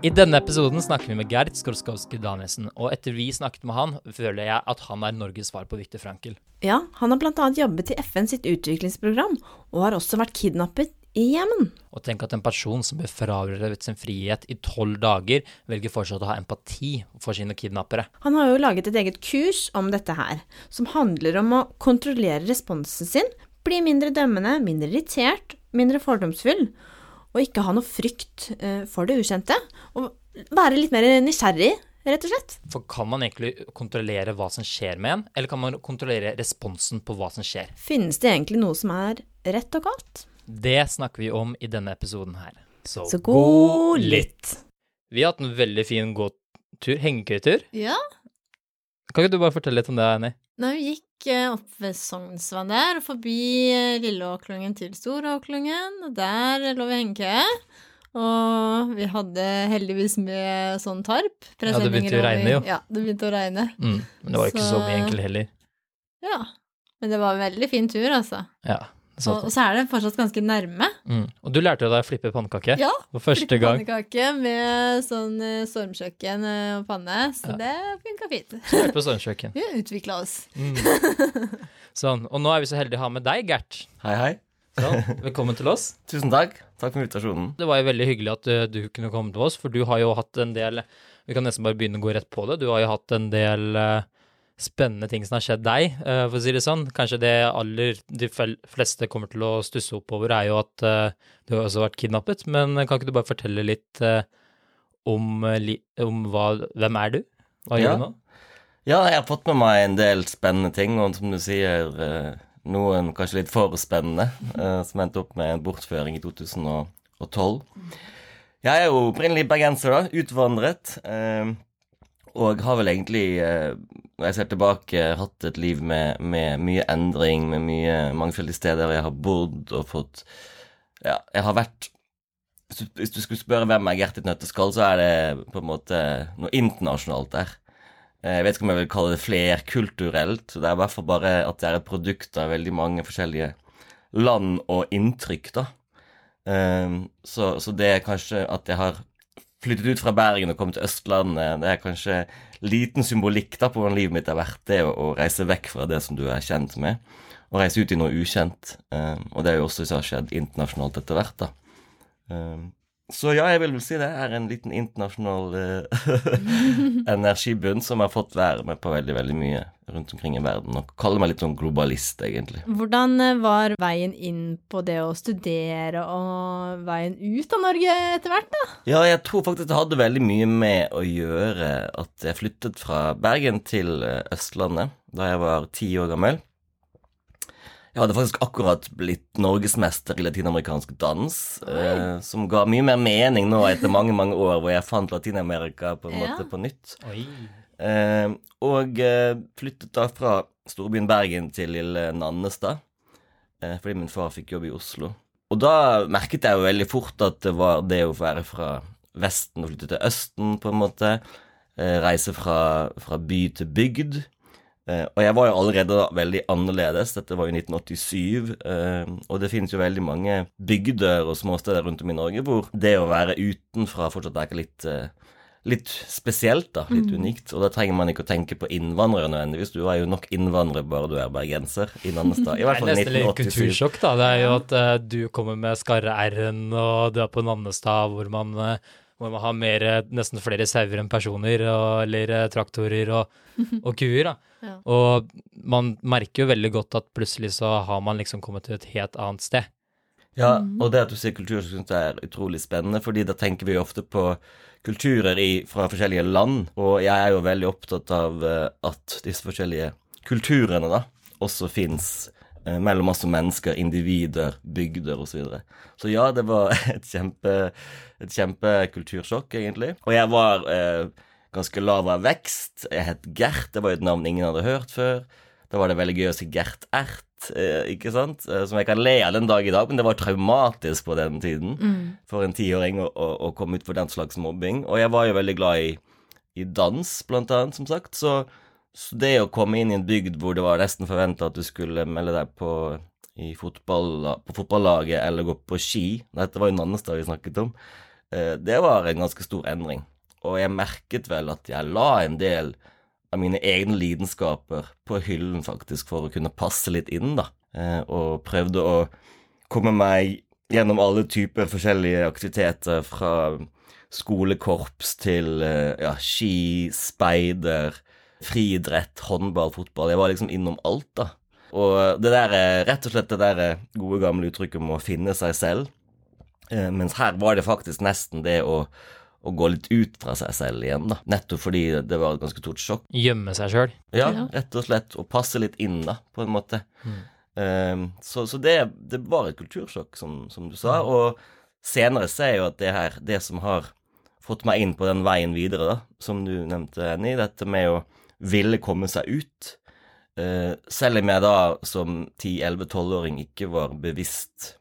I denne episoden snakker vi med Gerd Skorskowski Danielsen, og etter vi snakket med han, føler jeg at han er Norges svar på Viktor Frankel. Ja, han har bl.a. jobbet i FN sitt utviklingsprogram, og har også vært kidnappet i Jemen. Og tenk at en person som ble frarøvet sin frihet i tolv dager, velger fortsatt å ha empati for sine kidnappere. Han har jo laget et eget kurs om dette her, som handler om å kontrollere responsen sin, bli mindre dømmende, mindre irritert, mindre fordomsfull, og ikke ha noe frykt eh, for det ukjente, og være litt mer nysgjerrig, rett og slett. For kan man egentlig kontrollere hva som skjer med en, eller kan man kontrollere responsen på hva som skjer? Finnes det egentlig noe som er rett og galt? Det snakker vi om i denne episoden her. Så, Så god litt. Vi har hatt en veldig fin gåtur, hengekøytur. Ja, Kan ikke du bare fortelle litt om det, Annie? Nei, vi gikk eh, opp ved Sognsvann der, og forbi eh, Lilleåklungen til Storåklungen, og der lå vi hengekøye. Og vi hadde heldigvis med sånn tarp. Ja, det begynte å regne, jo. Ja, det begynte å regne. Mm, men det var ikke så Så- mye enkelt heller. Ja. Men det var en veldig fin tur, altså. Ja, så, Og, og så er det fortsatt ganske nærme. mm. Og du lærte jo deg å flippe pannekake Ja, for første gang. Pannekake med sånn eh, stormkjøkken eh, og panne, så Ja. det funka fint. Du lærte på stormkjøkken. Vi utvikla oss. Mm. Sånn. Og nå er vi så heldige å ha med deg, Gert. Hei, hei. Sånn. Velkommen til oss. Tusen takk. Takk for invitasjonen. Det var jo veldig hyggelig at uh, du kunne komme til oss, for du har jo hatt en del Vi kan nesten bare begynne å gå rett på det. Du har jo hatt en del uh, spennende ting som har skjedd deg, uh, for å si det sånn. Kanskje det aller de fleste kommer til å stusse opp over, er jo at uh, du har også vært kidnappet. Men kan ikke du bare fortelle litt uh, om, om hva Hvem er du? Hva Ja. gjør du nå? Ja, jeg har fått med meg en del spennende ting, og som du sier, eh, noen kanskje litt for spennende, eh, som endte opp med en bortføring i 2012. Jeg er jo opprinnelig bergenser, da. Utvandret. Eh, Og har vel egentlig, eh, når jeg ser tilbake, hatt et liv med, med mye endring, med mye mangfoldige steder jeg har bodd og fått Ja, jeg har vært hvis du, skulle spørre hvem er Gert i nøtteskall, så er det på en måte noe internasjonalt der. Eh, Jeg vet ikke om jeg vil kalle det flerkulturelt. Det er i hvert fall bare at det er et produkt av veldig mange forskjellige land og inntrykk, da. Eh, Så, så det er kanskje at jeg har flyttet ut fra Bergen og kommet til Østlandet, det er kanskje liten symbolikk da på hvordan livet mitt har vært, det å, reise vekk fra det som du er kjent med, og reise ut i noe ukjent. Eh, Og det er jo også som har skjedd internasjonalt etter hvert, da. Så ja, jeg vil vel si det er en liten internasjonal eh, energibunn som har fått være med på veldig, veldig mye rundt omkring i verden, og kaller meg litt sånn globalist, egentlig. Hvordan eh, var veien inn på det å studere og veien ut av Norge etter hvert, da? Ja, jeg tror faktisk det hadde veldig mye med å gjøre at jeg flyttet fra Bergen til eh, Østlandet da jeg var ti år gammel. Jeg hadde faktisk akkurat blitt norgesmester i latinamerikansk dans, eh, som ga mye mer mening nå etter mange, mange år hvor jeg fant Latin-Amerika på en Ja. måte på nytt. Oi. Eh, og eh, flyttet da fra storbyen Bergen til lille Nannestad, eh, fordi min far fikk jobb i Oslo. Og da merket jeg jo veldig fort at det var det å være fra Vesten og flytte til Østen, på en måte. Eh, reise fra, fra by til bygd. Eh, og jeg var jo allerede da veldig annerledes. Dette var jo 1987. Eh, og det finnes jo veldig mange bygder og småsteder rundt om i Norge hvor det å være utenfra fortsatt er litt eh, litt spesielt, da. Litt unikt. Og da trenger man ikke å tenke på innvandrere nødvendigvis. Du er jo nok innvandrer bare du er bergenser i Nannestad. I Det hvert er fall i nesten litt kultursjokk, da. Det er jo at uh, du kommer med skarre-r-en, og du er på Nannestad, hvor man, eh, hvor man har mer, eh, nesten flere sauer enn personer, og, eller eh, traktorer og, og kuer, da. Ja. Og man merker jo veldig godt at plutselig så har man liksom kommet til et helt annet sted. Ja, og det at du sier kultur, så syns jeg er utrolig spennende, fordi da tenker vi ofte på kulturer i, fra forskjellige land, og jeg er jo veldig opptatt av eh, at disse forskjellige kulturene da også fins eh, mellom masse mennesker, individer, bygder osv. Så, videre. så ja, det var et kjempe et kjempekultursjokk, egentlig. Og jeg var eh, ganske lav av vekst. Jeg het Gert, det var jo et navn ingen hadde hørt før. Da var det veldig gøy å si Gert Ert, eh, ikke sant? Eh, som jeg kan le av den dag i dag, men det var traumatisk på den tiden for en tiåring å, å, å komme ut for den slags mobbing. Og jeg var jo veldig glad i, i dans, blant annet, som sagt. Så, så det å komme inn i en bygd hvor det var nesten forventa at du skulle melde deg på fotball, på fotballaget eller gå på ski Dette var jo Nannestad vi snakket om. eh, Det var en ganske stor endring. Og jeg merket vel at jeg la en del av mine egne lidenskaper på hyllen, faktisk, for å kunne passe litt inn, da. Eh, Og prøvde å komme meg gjennom alle typer forskjellige aktiviteter, fra skolekorps til eh, ja, ski, speider, friidrett, håndball, fotball. Jeg var liksom innom alt, da. Og det der, eh, rett og slett det der eh, gode gamle uttrykket om å finne seg selv. Eh, Mens her var det faktisk nesten det å, å gå litt ut fra seg selv igjen, da. Nettopp fordi det var et ganske stort sjokk. Gjemme seg sjøl. Ja, rett og slett. Å passe litt inn, da, på en måte. Eh, så så det, det var et kultursjokk, som, som du sa. Og senere ser jeg jo at det her, det som har fått meg inn på den veien videre, da, som du nevnte, Annie, dette med å ville komme seg ut. Eh, selv om jeg da som 10-11-12-åring ikke var bevisst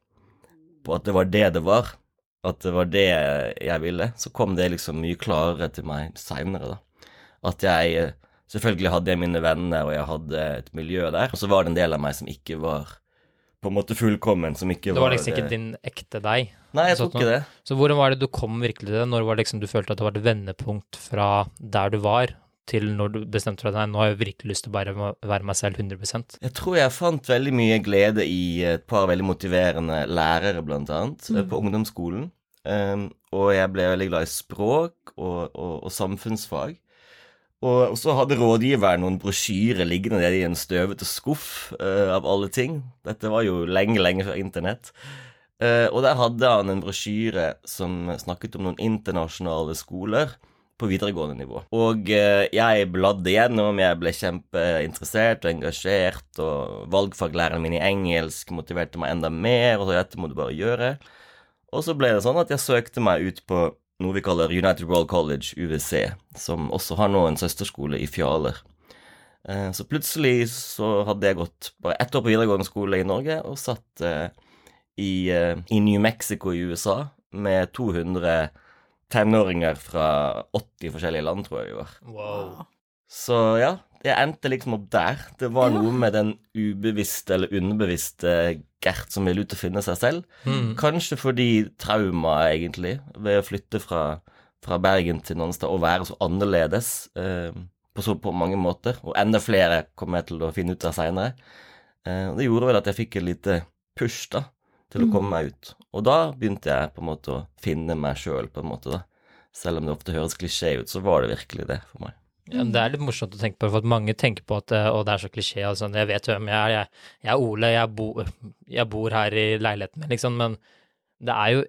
på at det var det det var, at det var det jeg ville, så kom det liksom mye klarere til meg seinere, da. At jeg eh, Selvfølgelig hadde jeg mine venner, og jeg hadde et miljø der. Og så var det en del av meg som ikke var på en måte fullkommen, som ikke Det var var liksom ikke din ekte deg. Nei, jeg tror sånn ikke det. Så hvordan var det du kom virkelig til det? Når var det liksom du følte at det var et vendepunkt fra der du var, til når du bestemte deg nei, nå har jeg virkelig lyst til å bare være meg selv 100% Jeg tror jeg fant veldig mye glede i et par veldig motiverende lærere, blant annet, eh, på ungdomsskolen. Um, og jeg ble veldig glad i språk og, og, og samfunnsfag. Og, og så hadde rådgiveren noen brosjyrer liggende nede i en støvete skuff, uh, av alle ting. Dette var jo lenge, lenge før internett. Uh, og der hadde han en brosjyre som snakket om noen internasjonale skoler på videregående nivå. Og eh, jeg bladde gjennom, jeg ble kjempeinteressert og engasjert, og valgfaglæreren min i engelsk motiverte meg enda mer, og så dette må du bare gjøre. Og så ble det sånn at jeg søkte meg ut på noe vi kaller United World College, UWC, som også har nå en søsterskole i Fjaler. Eh, Så plutselig så hadde jeg gått bare ett år på videregående skole i Norge og satt eh, i, i New Mexico i USA med 200 tenåringer fra 80 forskjellige land, tror jeg vi var. Wow. Så ja, jeg endte liksom opp der. Det var noe med den ubevisste eller underbevisste Gert som ville ut og finne seg selv. Mm. Kanskje fordi trauma, egentlig, ved å flytte fra, fra Bergen til Nonstad og være så annerledes eh, på så på mange måter. Og enda flere kommer jeg til å finne ut av seinere. Eh, det gjorde vel at jeg fikk et lite push da, til å komme meg ut. Og da begynte jeg på en måte å finne meg sjøl, på en måte. da. Selv om det ofte høres klisjé ut, så var det virkelig det for meg. Ja, det er litt morsomt å tenke på, for mange tenker på at å, det er så klisjé. Altså, jeg vet hvem jeg er. Jeg, jeg er Ole, jeg, bo, jeg bor her i leiligheten min, liksom. Men det er jo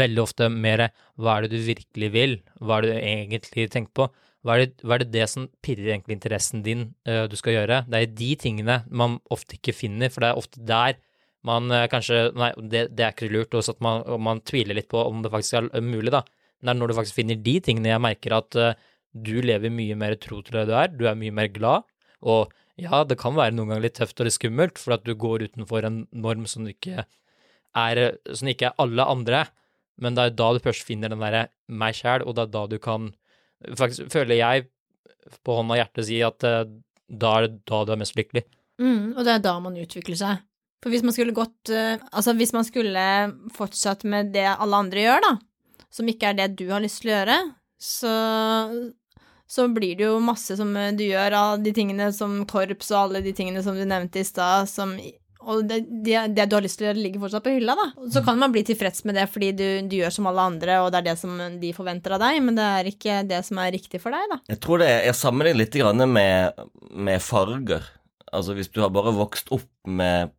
veldig ofte mer hva er det du virkelig vil? Hva er det du egentlig tenker på? Hva er det hva er det, det som pirrer egentlig interessen din uh, du skal gjøre? Det er de tingene man ofte ikke finner, for det er ofte der man eh, kanskje Nei, det, det er ikke lurt, og at man, man tviler litt på om det faktisk er mulig, da. Men det er når du faktisk finner de tingene jeg merker at uh, du lever mye mer tro til det du er, du er mye mer glad, og ja, det kan være noen ganger litt tøft og litt skummelt, for at du går utenfor en norm som ikke er, som ikke er alle andre, men det er da du først finner den derre meg sjæl, og det er da du kan Faktisk føler jeg på hånda og hjertet si at uh, da er det da du er mest lykkelig. Mm, og det er da man utvikler seg. For hvis man skulle gått eh, Altså, hvis man skulle fortsatt med det alle andre gjør, da, som ikke er det du har lyst til å gjøre, så så blir det jo masse som eh, du gjør av de tingene som korps og alle de tingene som du nevnte i stad, som og det, det, det du har lyst til å gjøre, ligger fortsatt på hylla, da. Så kan man bli tilfreds med det fordi du, du gjør som alle andre, og det er det som de forventer av deg, men det er ikke det som er riktig for deg, da. Jeg tror det Jeg sammenligner litt med, med farger. Altså hvis du har bare vokst opp med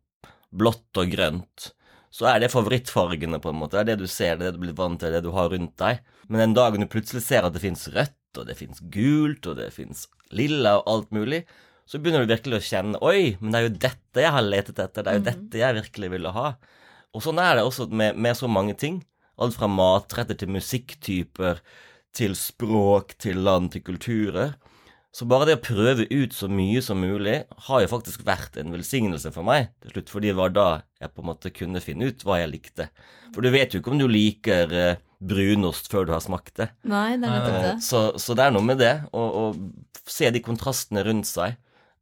blått og grønt, så er det favorittfargene, på en måte. Det er det du ser, det er det du blir vant til, det du har rundt deg. Men den dagen du plutselig ser at det fins rødt, og det fins gult, og det fins lilla og alt mulig, så begynner du virkelig å kjenne Oi, men det er jo dette jeg har letet etter. Det er jo Mhm. dette jeg virkelig ville ha. Og sånn er det også med, med så mange ting. Alt fra matretter til musikktyper, til språk, til land, til kulturer. Så bare det å prøve ut så mye som mulig har jo faktisk vært en velsignelse for meg til slutt, fordi det var da jeg på en måte kunne finne ut hva jeg likte. For du vet jo ikke om du liker eh, brunost før du har smakt det. Nei, det er nettopp det. Så, så det er noe med det, å, å se de kontrastene rundt seg,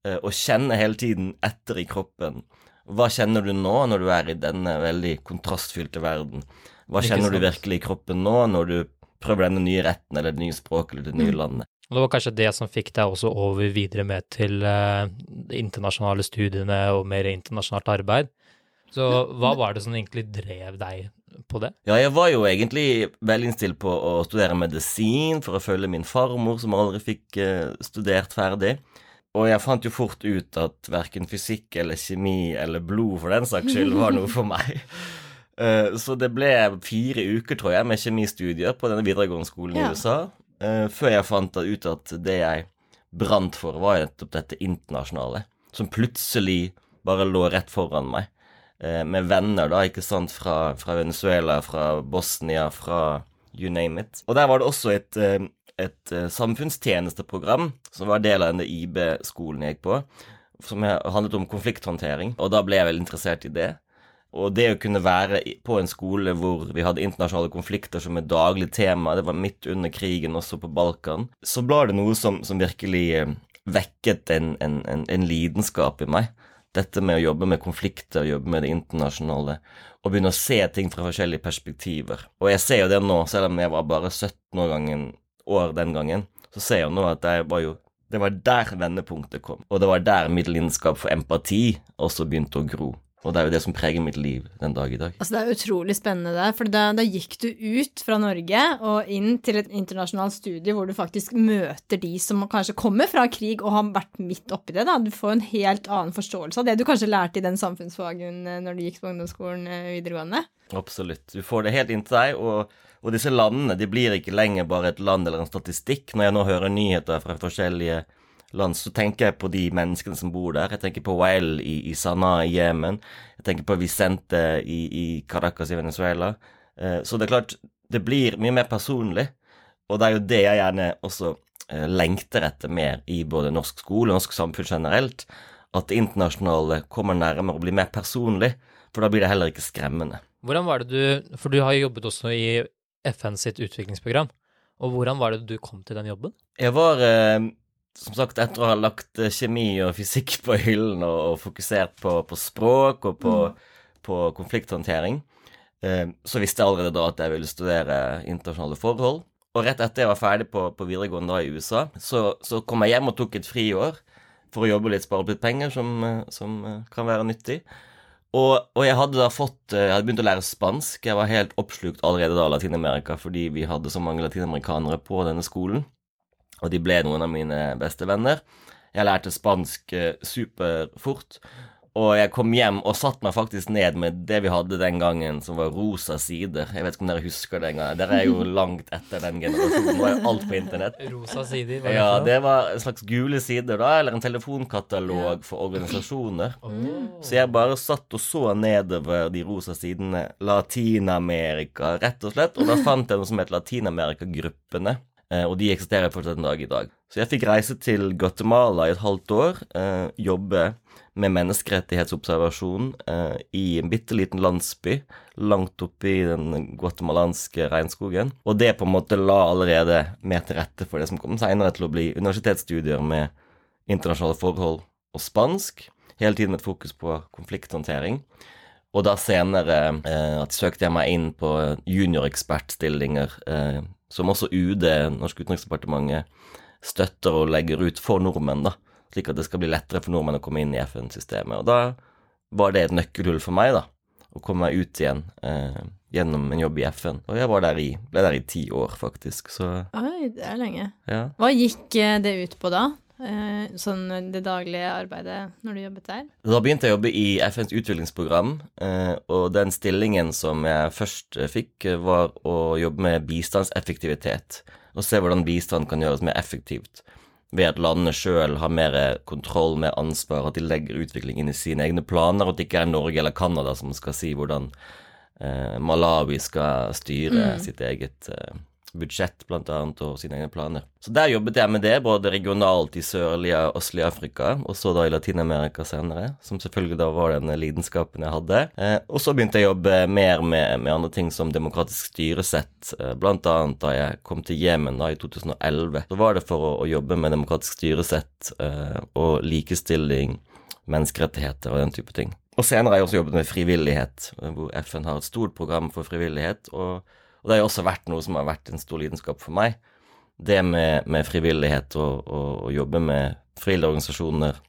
eh, og kjenne hele tiden etter i kroppen. Hva kjenner du nå når du er i denne veldig kontrastfylte verden? Hva kjenner du virkelig i kroppen nå når du prøver denne nye retten eller det nye språket eller det nye Mm. landet? Og det var kanskje det som fikk deg også over videre med til eh, de internasjonale studiene og mer internasjonalt arbeid. Så hva var det som egentlig drev deg på det? Ja, jeg var jo egentlig veldig innstilt på å studere medisin for å følge min farmor, som aldri fikk eh, studert ferdig. Og jeg fant jo fort ut at verken fysikk eller kjemi eller blod for den saks skyld var noe for meg. Eh, så det ble fire uker, tror jeg, med kjemistudier på denne videregående skolen Ja. i USA, eh, før jeg fant ut at det jeg brant for, var nettopp dette internasjonale, som plutselig bare lå rett foran meg eh, med venner, da, ikke sant, fra, fra Venezuela, fra Bosnia, fra you name it. Og der var det også et, eh, et eh, samfunnstjenesteprogram som var del av denne IB-skolen jeg gikk på, som handlet om konflikthåndtering, og da ble jeg veldig interessert i det. Og det å kunne være på en skole hvor vi hadde internasjonale konflikter som et daglig tema, det var midt under krigen også på Balkan, så ble det noe som, som virkelig eh, vekket en, en, en, en lidenskap i meg dette med å jobbe med konflikter, jobbe med det internasjonale, og begynne å se ting fra forskjellige perspektiver. Og jeg ser jo det nå, selv om jeg var bare 17 år, gangen, år den gangen, så ser jeg jo nå at jeg var jo det var der vendepunktet kom, og det var der mitt lidenskap for empati også begynte å gro. Og det er jo det som preger mitt liv den dag i dag. Altså, det er utrolig spennende der, for da, da gikk du ut fra Norge og inn til et internasjonalt studie hvor du faktisk møter de som kanskje kommer fra krig og har vært midt oppi det. da. Du får en helt annen forståelse av det du kanskje lærte i den samfunnsfagen eh, når du gikk på ungdomsskolen eh, videregående. Absolutt. Du får det helt inntil deg, og, og disse landene de blir ikke lenger bare et land eller en statistikk. Når jeg nå hører nyheter fra forskjellige land, så tenker jeg på de menneskene som bor der. Jeg tenker på Wael i, i Sanaa i Jemen. Jeg tenker på Vicente i, i Caracas i Venezuela. Eh, så det er klart, det blir mye mer personlig, og det er jo det jeg gjerne også eh, lengter etter mer i både norsk skole og norsk samfunn generelt. At det internasjonale kommer nærmere og blir mer personlig, for da blir det heller ikke skremmende. Hvordan var det du For du har jo jobbet også i FN sitt utviklingsprogram. Og hvordan var det du kom til den jobben? Jeg var, eh, som sagt, etter å ha lagt eh, kjemi og fysikk på hyllen og, og fokusert på, på språk og på, på konflikthåndtering, eh, så visste jeg allerede da at jeg ville studere internasjonale forhold. Og rett etter jeg var ferdig på, på videregående da i USA, så, så kom jeg hjem og tok et friår for å jobbe litt, spare opp litt penger, som, eh, som eh, kan være nyttig. Og, og jeg hadde da fått Jeg hadde begynt å lære spansk. Jeg var helt oppslukt allerede da av Latin-Amerika fordi vi hadde så mange latinamerikanere på denne skolen. Og de ble noen av mine beste venner. Jeg lærte spansk eh, superfort. Og jeg kom hjem og satt meg faktisk ned med det vi hadde den gangen, som var rosa sider. Jeg vet ikke om dere husker det engang. Dere er jo langt etter den generasjonen. Nå er jo alt på internett. Rosa sider? var det Ja, det var en slags gule sider, da, eller en telefonkatalog for organisasjoner. Så jeg bare satt og så nedover de rosa sidene. Latin-Amerika, rett og slett. Og da fant jeg noe som het Latin-Amerika-gruppene. Eh, Og de eksisterer fortsatt en dag i dag. Så jeg fikk reise til Guatemala i et halvt år. eh, Jobbe med menneskerettighetsobservasjon eh, i en bitte liten landsby langt oppe i den guatemalanske regnskogen. Og det på en måte la allerede mer til rette for det som kom seinere til å bli universitetsstudier med internasjonale forhold og spansk. Hele tiden med et fokus på konflikthåndtering. Og da senere eh, søkte jeg meg inn på juniorekspertstillinger, eh, som også UD, Norsk utenriksdepartementet, støtter og legger ut for nordmenn, da. Slik at det skal bli lettere for nordmenn å komme inn i FN-systemet. Og da var det et nøkkelhull for meg, da. Å komme meg ut igjen eh, gjennom en jobb i FN. Og jeg var der i, ble der i ti år, faktisk. Så Oi, det er lenge. ja. Hva gikk eh, det ut på da? Eh, Sånn det daglige arbeidet når du jobbet der? Da begynte jeg å jobbe i FNs utviklingsprogram, eh, og den stillingen som jeg først eh, fikk, eh, var å jobbe med bistandseffektivitet. Og se hvordan bistand kan gjøres mer effektivt. ved at landene sjøl har mer kontroll, mer ansvar, at de legger utvikling inn i sine egne planer, og at det ikke er Norge eller Canada som skal si hvordan eh, Malawi skal styre sitt eget eh, budsjett, blant annet, og sine egne planer. Så der jobbet jeg med det, både regionalt i sørlige og østlige Afrika, og så da i Latin-Amerika senere, som selvfølgelig da var den lidenskapen jeg hadde. Eh, og så begynte jeg å jobbe mer med, med andre ting som demokratisk styresett, eh, blant annet da jeg kom til Jemen da i 2011. Så var det for å, å jobbe med demokratisk styresett eh, og likestilling, menneskerettigheter og den type ting. Og senere har jeg også jobbet med frivillighet, eh, hvor FN har et stort program for frivillighet. og og det har jo også vært noe som har vært en stor lidenskap for meg. Det med, med frivillighet og, og, jobbe med frivillige organisasjoner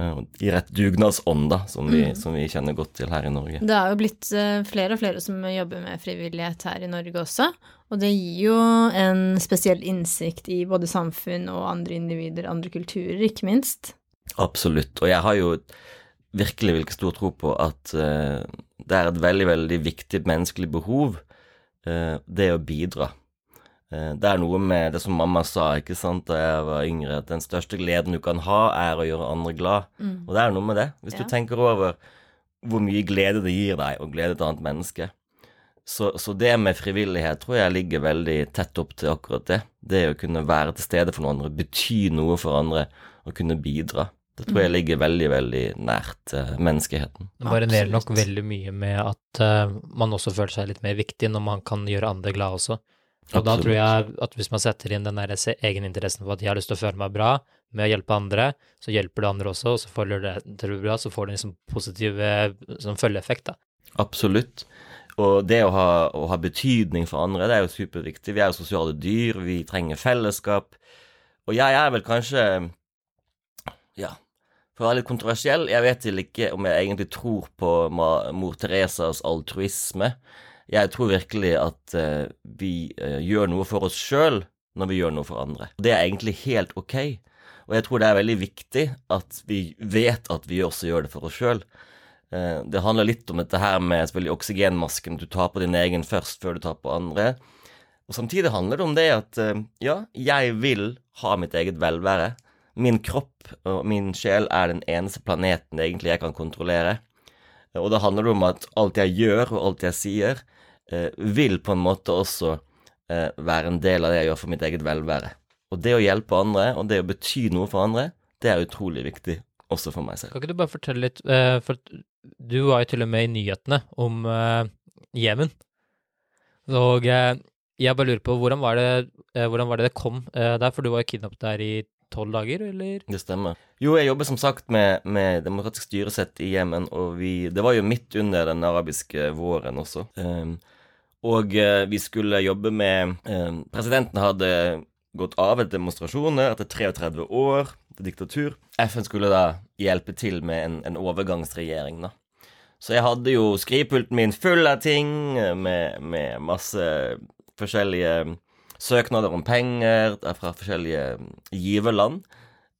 uh, i rett dugnadsånd, da, som vi, mm. som vi, kjenner godt til her i Norge. Det er jo blitt uh, flere og flere som jobber med frivillighet her i Norge også. Og det gir jo en spesiell innsikt i både samfunn og andre individer, andre kulturer, ikke minst. Absolutt. Og jeg har jo virkelig hvilken stor tro på at uh, det er et veldig, veldig viktig menneskelig behov Eh, det å bidra. Eh, det er noe med det som mamma sa ikke sant, da jeg var yngre, at den største gleden du kan ha, er å gjøre andre glad. Mm. Og det er noe med det. Hvis ja. du tenker over hvor mye glede det gir deg å glede et annet menneske. Så, så, det med frivillighet tror jeg ligger veldig tett opp til akkurat det. Det å kunne være til stede for noen andre, bety noe for andre, og kunne bidra. Det tror jeg ligger veldig, veldig nært uh, menneskeheten. Det varierer nok veldig mye med at uh, man også føler seg litt mer viktig når man kan gjøre andre glad også. Og Absolutt. da tror jeg at hvis man setter inn den der egeninteressen for at jeg har lyst til å føle meg bra med å hjelpe andre, så hjelper det andre også, og så føler det til bra, så får du en liksom positiv sånn følgeeffekt, da. Absolutt. Og det å ha, å ha betydning for andre, det er jo superviktig. Vi er jo sosiale dyr, vi trenger fellesskap. Og jeg er vel kanskje ja, for å være litt kontroversiell, jeg vet ikke om jeg egentlig tror på mor Teresas altruisme. Jeg tror virkelig at uh, vi uh, gjør noe for oss sjøl når vi gjør noe for andre. Det er egentlig helt ok. Og jeg tror det er veldig viktig at vi vet at vi også gjør det for oss sjøl. Uh, det handler litt om dette her med selvfølgelig oksygenmasken. Du tar på din egen først før du tar på andre. Og samtidig handler det om det at ja, jeg vil ha mitt eget velvære. Min kropp og min sjel er den eneste planeten egentlig jeg kan kontrollere. Og da handler det om at alt jeg gjør, og alt jeg sier, eh, vil på en måte også eh, være en del av det jeg gjør for mitt eget velvære. Og det å hjelpe andre, og det å bety noe for andre, det er utrolig viktig også for meg selv. Kan ikke du bare fortelle litt, eh, for du var jo til og med i nyhetene om Jemen. Og jeg bare lurer på, hvordan var det hvordan var det, det kom der? For du var jo kidnappet der i tolv dager, eller? Det stemmer. Jo, jeg jobber som sagt med, med demokratisk styresett i Jemen, og vi Det var jo midt under den arabiske våren også. Um, og uh, vi skulle jobbe med um, Presidenten hadde gått av etter demonstrasjoner etter 33 år til diktatur. FN skulle da hjelpe til med en, en overgangsregjering, da. Så jeg hadde jo skrivepulten min full av ting, med, med masse forskjellige søknader om penger fra forskjellige giverland.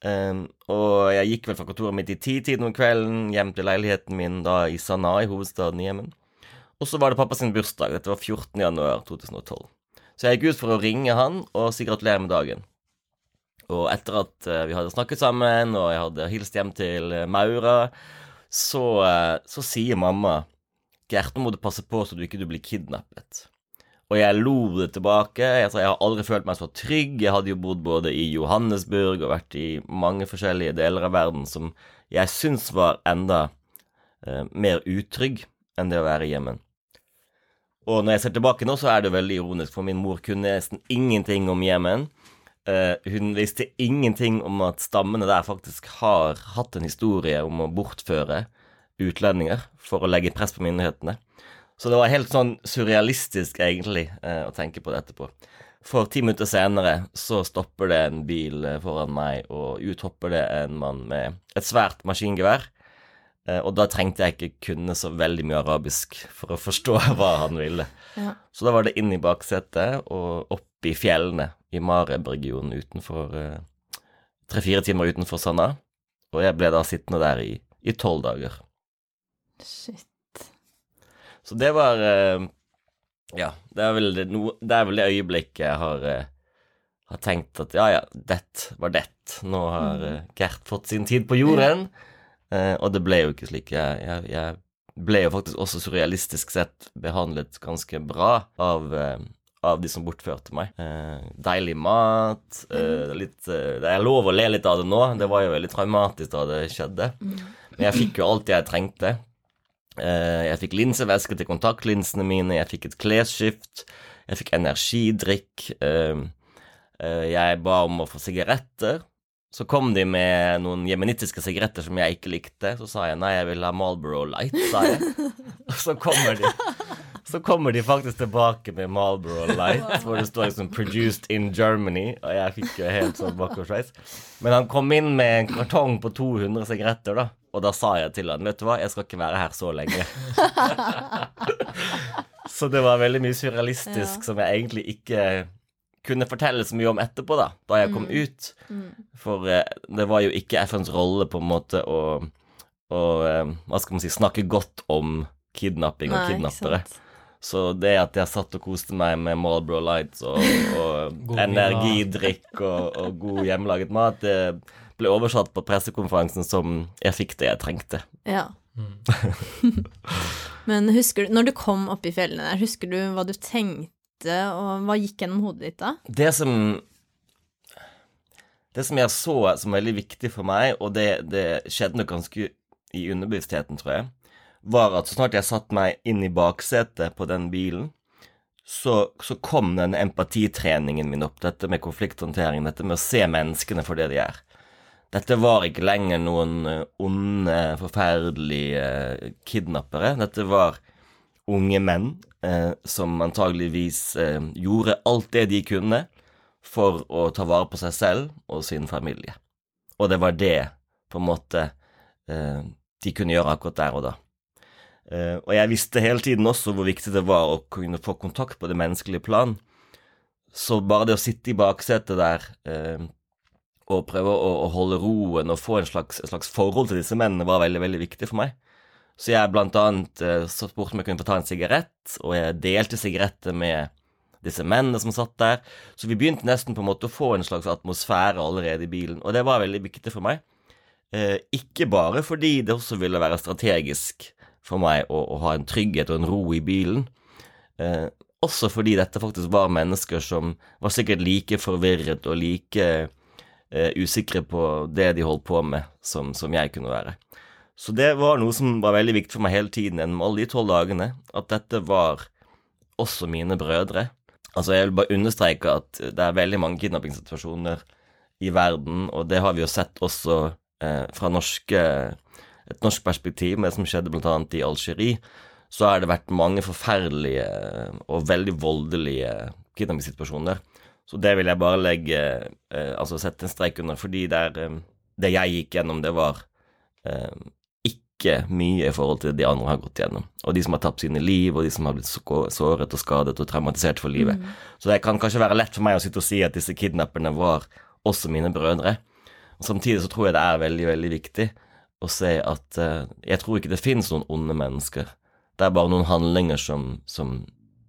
Um, og jeg gikk vel fra kontoret mitt i titiden om kvelden hjem til leiligheten min da i Sanaa, i hovedstaden i Jemen. Og så var det pappa sin bursdag. Dette var 14. januar 2012. Så jeg gikk ut for å ringe han og si gratulerer med dagen. Og etter at uh, vi hadde snakket sammen, og jeg hadde hilst hjem til uh, Maura, så, uh, så sier mamma Gert, nå må du passe på så du ikke du blir kidnappet. Og jeg lo det tilbake. Jeg, jeg, har aldri følt meg så trygg. Jeg hadde jo bodd både i Johannesburg og vært i mange forskjellige deler av verden som jeg syns var enda eh, mer utrygg enn det å være i Jemen. Og når jeg ser tilbake nå, så er det veldig ironisk, for min mor kunne nesten ingenting om Jemen. Eh, hun visste ingenting om at stammene der faktisk har hatt en historie om å bortføre utlendinger for å legge press på myndighetene. Så det var helt sånn surrealistisk, egentlig, eh, å tenke på det etterpå. For ti minutter senere så stopper det en bil eh, foran meg, og ut hopper det en mann med et svært maskingevær. Eh, og da trengte jeg ikke kunne så veldig mye arabisk for å forstå hva han ville. Ja. Så da var det inn i baksetet og opp i fjellene i Mareb-regionen utenfor Tre-fire timer utenfor Sanna. Og jeg ble da sittende der i tolv dager. Shit. Så det var uh, Ja, det er, det, det er vel det øyeblikket jeg har, uh, har tenkt at ja, ja, det var det. Nå har eh, Gert fått sin tid på jorden. Eh, og det ble jo ikke slik. Jeg, jeg, jeg ble jo faktisk også surrealistisk sett behandlet ganske bra av, eh, av de som bortførte meg. Eh, deilig mat. Eh, litt eh, Det er lov å le litt av det nå. Det var jo veldig traumatisk da det skjedde. Men jeg fikk jo alt jeg trengte. Eh, jeg fikk linsevæske til kontaktlinsene mine, jeg fikk et klesskift, jeg fikk energidrikk. eh, eh, jeg ba om å få sigaretter. Så kom de med noen jemenittiske sigaretter som jeg ikke likte. Så sa jeg nei, jeg vil ha Marlboro Light, sa jeg. Og så kommer de Så kommer de faktisk tilbake med Marlboro Light, hvor det står liksom 'Produced in Germany', og jeg fikk jo helt sånn bakoversveis. Men han kom inn med en kartong på 200 sigaretter, da. Og da sa jeg til han, vet du hva, jeg skal ikke være her så lenge. så det var veldig mye surrealistisk Ja. som jeg egentlig ikke kunne fortelle så mye om etterpå, da, da jeg kom ut. For eh, det var jo ikke FNs rolle på en måte å, å eh, hva skal man si, snakke godt om kidnapping Nei, og kidnappere. Så det at jeg satt og koste meg med Marlboro Lights og, og energidrikk og, og god hjemmelaget mat, det ble oversatt på pressekonferansen som 'jeg fikk det jeg trengte'. Ja. Men husker du, når du kom opp i fjellene der, husker du hva du tenkte, og hva gikk gjennom hodet ditt da? Det som Det som jeg så som veldig viktig for meg, og det, det skjedde nok ganske i underbevisstheten, tror jeg, var at så snart jeg satte meg inn i baksetet på den bilen, så, så kom den empatitreningen min opp, dette med konflikthåndtering, dette med å se menneskene for det de er. Dette var ikke lenger noen eh, onde, forferdelige eh, kidnappere. Dette var unge menn eh, som antageligvis eh, gjorde alt det de kunne for å ta vare på seg selv og sin familie. Og det var det, på en måte, eh, de kunne gjøre akkurat der og da. Eh, og jeg visste hele tiden også hvor viktig det var å kunne få kontakt på det menneskelige plan. Så bare det å sitte i baksetet der eh, og prøve å, å holde roen og få en slags, et slags forhold til disse mennene var veldig, veldig viktig for meg. Så jeg blant annet satt så spurte om jeg kunne få ta en sigarett, og jeg delte sigaretter med disse mennene som satt der. Så vi begynte nesten på en måte å få en slags atmosfære allerede i bilen, og det var veldig viktig for meg. Eh, ikke bare fordi det også ville være strategisk for meg å, å ha en trygghet og en ro i bilen, eh, også fordi dette faktisk var mennesker som var sikkert like forvirret og like eh, usikre på det de holdt på med, som, som jeg kunne være. Så det var noe som var veldig viktig for meg hele tiden gjennom alle de tolv dagene, at dette var også mine brødre. Altså, jeg vil bare understreke at det er veldig mange kidnappingssituasjoner i verden, og det har vi jo sett også eh, fra norske, et norsk perspektiv, med det som skjedde annet i Algerie, så har det vært mange forferdelige og veldig voldelige kidnappingssituasjoner. Så det vil jeg bare legge eh, Altså sette en strek under, fordi det, er, eh, det jeg gikk gjennom, det var eh, ikke mye i forhold til det de andre har gått gjennom. Og de som har tapt sine liv, og de som har blitt såret og skadet og traumatisert for livet. Så det kan kanskje være lett for meg å sitte og si at disse kidnapperne var også mine brødre. Og Samtidig så tror jeg det er veldig, veldig viktig å se at eh, jeg tror ikke det finnes noen onde mennesker. Det er bare noen handlinger som, som,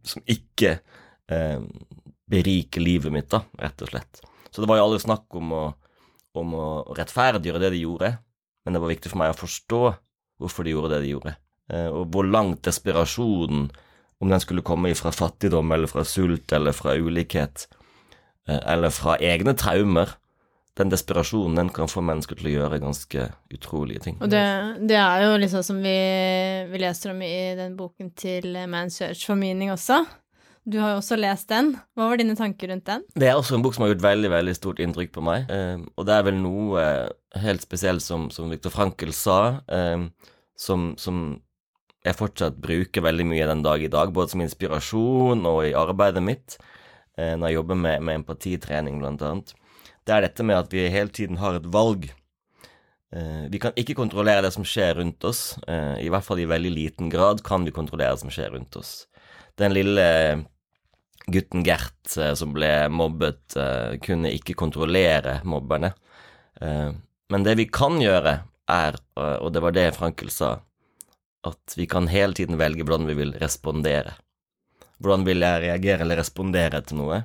som ikke beriker livet mitt, da, rett og slett. Så det var jo aldri snakk om å, om å rettferdiggjøre det de gjorde, men det var viktig for meg å forstå hvorfor de gjorde det de gjorde, eh, og hvor langt desperasjonen, om den skulle komme fra fattigdom eller fra sult eller fra ulikhet, eh, eller fra egne traumer, den desperasjonen den kan få mennesker til å gjøre ganske utrolige ting. Og det, det er jo liksom som vi, vi leser om i den boken til Man's Search for Meaning også. Du har jo også lest den. Hva var dine tanker rundt den? Det er også en bok som har gjort veldig veldig stort inntrykk på meg. Eh, og det er vel noe eh, helt spesielt som, som Viktor Frankel sa, eh, som, som jeg fortsatt bruker veldig mye den dag i dag, både som inspirasjon og i arbeidet mitt, eh, når jeg jobber med, med empatitrening, blant annet. Det er dette med at vi hele tiden har et valg. Eh, vi kan ikke kontrollere det som skjer rundt oss. Eh, I hvert fall i veldig liten grad kan vi kontrollere det som skjer rundt oss. Den lille gutten Gert eh, som ble mobbet, eh, kunne ikke kontrollere mobberne. Eh, men det vi kan gjøre, er, og det var det Frankel sa, at vi kan hele tiden velge hvordan vi vil respondere. Hvordan vil jeg reagere eller respondere til noe?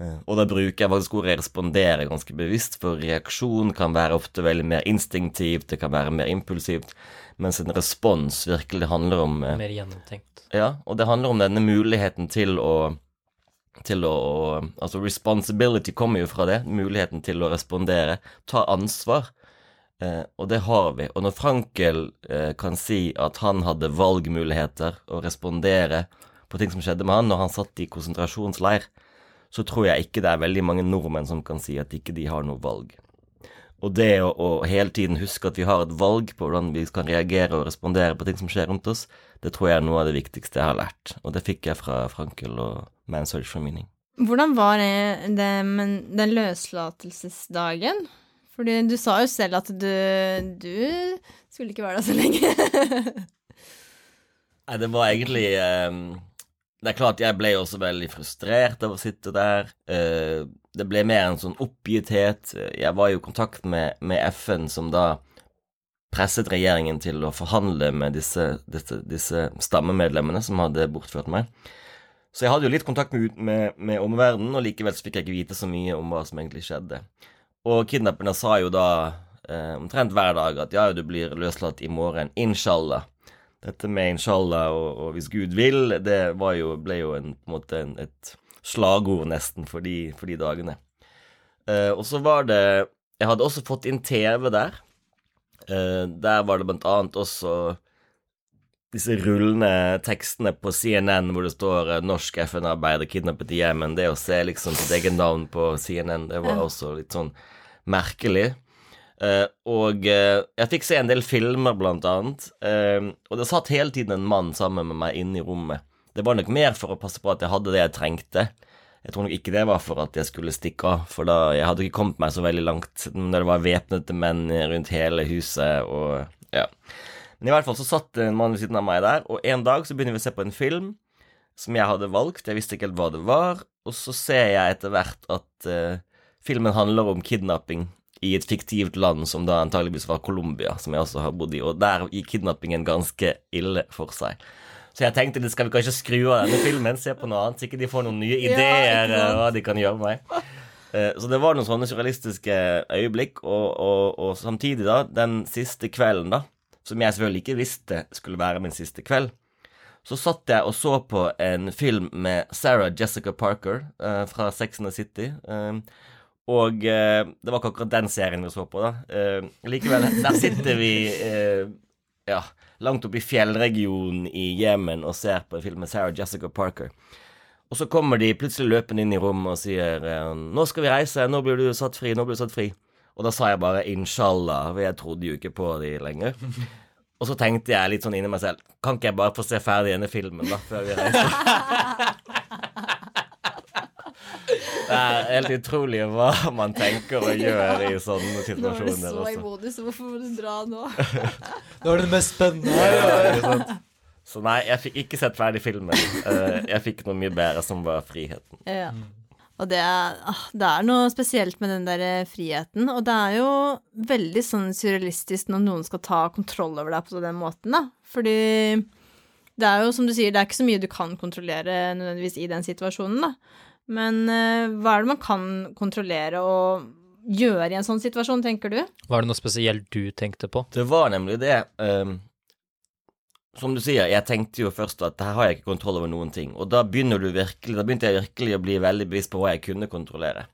Og da bruker jeg faktisk ordet respondere ganske bevisst, for reaksjon kan være ofte veldig mer instinktivt, det kan være mer impulsivt, mens en respons virkelig handler om Mer gjennomtenkt. Ja, og det handler om denne muligheten til å til å Altså, responsibility kommer jo fra det. Muligheten til å respondere. Ta ansvar. Eh, og det har vi. Og når Frankel eh, kan si at han hadde valgmuligheter å respondere på ting som skjedde med han når han satt i konsentrasjonsleir, så tror jeg ikke det er veldig mange nordmenn som kan si at ikke de har noe valg. Og det å, å hele tiden huske at vi har et valg på hvordan vi kan reagere og respondere på ting som skjer rundt oss, det tror jeg er noe av det viktigste jeg har lært. Og det fikk jeg fra Frankel og Man Search for Meaning. Hvordan var det, det med den løslatelsesdagen? Fordi du sa jo selv at du, du skulle ikke være der så lenge. Nei, det var egentlig eh, Det er klart jeg ble også veldig frustrert av å sitte der. Eh, det ble mer en sånn oppgitthet. Jeg var jo i kontakt med, med FN, som da presset regjeringen til å forhandle med disse, disse, disse stammemedlemmene som hadde bortført meg. Så jeg hadde jo litt kontakt med, med, med omverdenen, og likevel så fikk jeg ikke vite så mye om hva som egentlig skjedde. Og kidnapperne sa jo da eh, omtrent hver dag at ja, du blir løslatt i morgen, inshallah. Dette med inshallah og, og hvis Gud vil, det jo, ble jo en, på en måte en, et slagord nesten for de, for de dagene. Eh, og så var det Jeg hadde også fått inn TV der. Eh, der var det blant annet også disse rullende tekstene på CNN hvor det står eh, 'Norsk FN-arbeider kidnappet i Jemen'. Det å se liksom sitt eget navn på CNN, det var også litt sånn merkelig. Uh, og uh, jeg fikk se en del filmer, blant annet. og det satt hele tiden en mann sammen med meg inne i rommet. Det var nok mer for å passe på at jeg hadde det jeg trengte. Jeg tror nok ikke det var for at jeg skulle stikke av, for da jeg hadde ikke kommet meg så veldig langt når det var væpnede menn rundt hele huset og ja. Men i hvert fall så satt en mann ved siden av meg der, og en dag så begynner vi å se på en film som jeg hadde valgt. Jeg visste ikke helt hva det var, og så ser jeg etter hvert at uh, filmen handler om kidnapping i et fiktivt land som da antageligvis var Colombia, som jeg også har bodd i, og der gikk kidnappingen ganske ille for seg. Så jeg tenkte det skal vi kanskje skru av denne filmen, se på noe annet, så ikke de får noen nye ideer ja, eh, hva de kan gjøre med meg. Eh, Så det var noen sånne surrealistiske øyeblikk, og, og, og samtidig, da, den siste kvelden, da, som jeg selvfølgelig ikke visste skulle være min siste kveld, så satt jeg og så på en film med Sarah Jessica Parker eh, fra Sex and the City. eh, og eh, det var ikke akkurat den serien vi så på, da. Eh, likevel, der sitter vi eh, ja, langt oppe i fjellregionen i Jemen og ser på en film med Sarah Jessica Parker. Og så kommer de plutselig løpende inn i rommet og sier eh, 'Nå skal vi reise. Nå blir du satt fri. Nå blir du satt fri.' Og da sa jeg bare 'inshallah', for jeg trodde jo ikke på de lenger. Og så tenkte jeg litt sånn inni meg selv Kan ikke jeg bare få se ferdig denne filmen, da, før vi reiser? Det er helt utrolig hva man tenker og gjør i sånne situasjoner. Nå er du så i modus, hvorfor må du dra nå? nå er det det mest spennende. Ja? Så nei, jeg fikk ikke sett ferdig filmen. Eh, Jeg fikk noe mye bedre, som var friheten. Ja. Og det er, ah, det er noe spesielt med den der eh, friheten, og det er jo veldig sånn surrealistisk når noen skal ta kontroll over deg på den måten, da. Fordi det er jo, som du sier, det er ikke så mye du kan kontrollere nødvendigvis i den situasjonen, da. Men eh, hva er det man kan kontrollere og gjøre i en sånn situasjon, tenker du? Var det noe spesielt du tenkte på? Det var nemlig det. Um, som du sier, jeg tenkte jo først at her har jeg ikke kontroll over noen ting. Og da begynner du virkelig, da begynte jeg virkelig å bli veldig bevisst på hva jeg kunne kontrollere.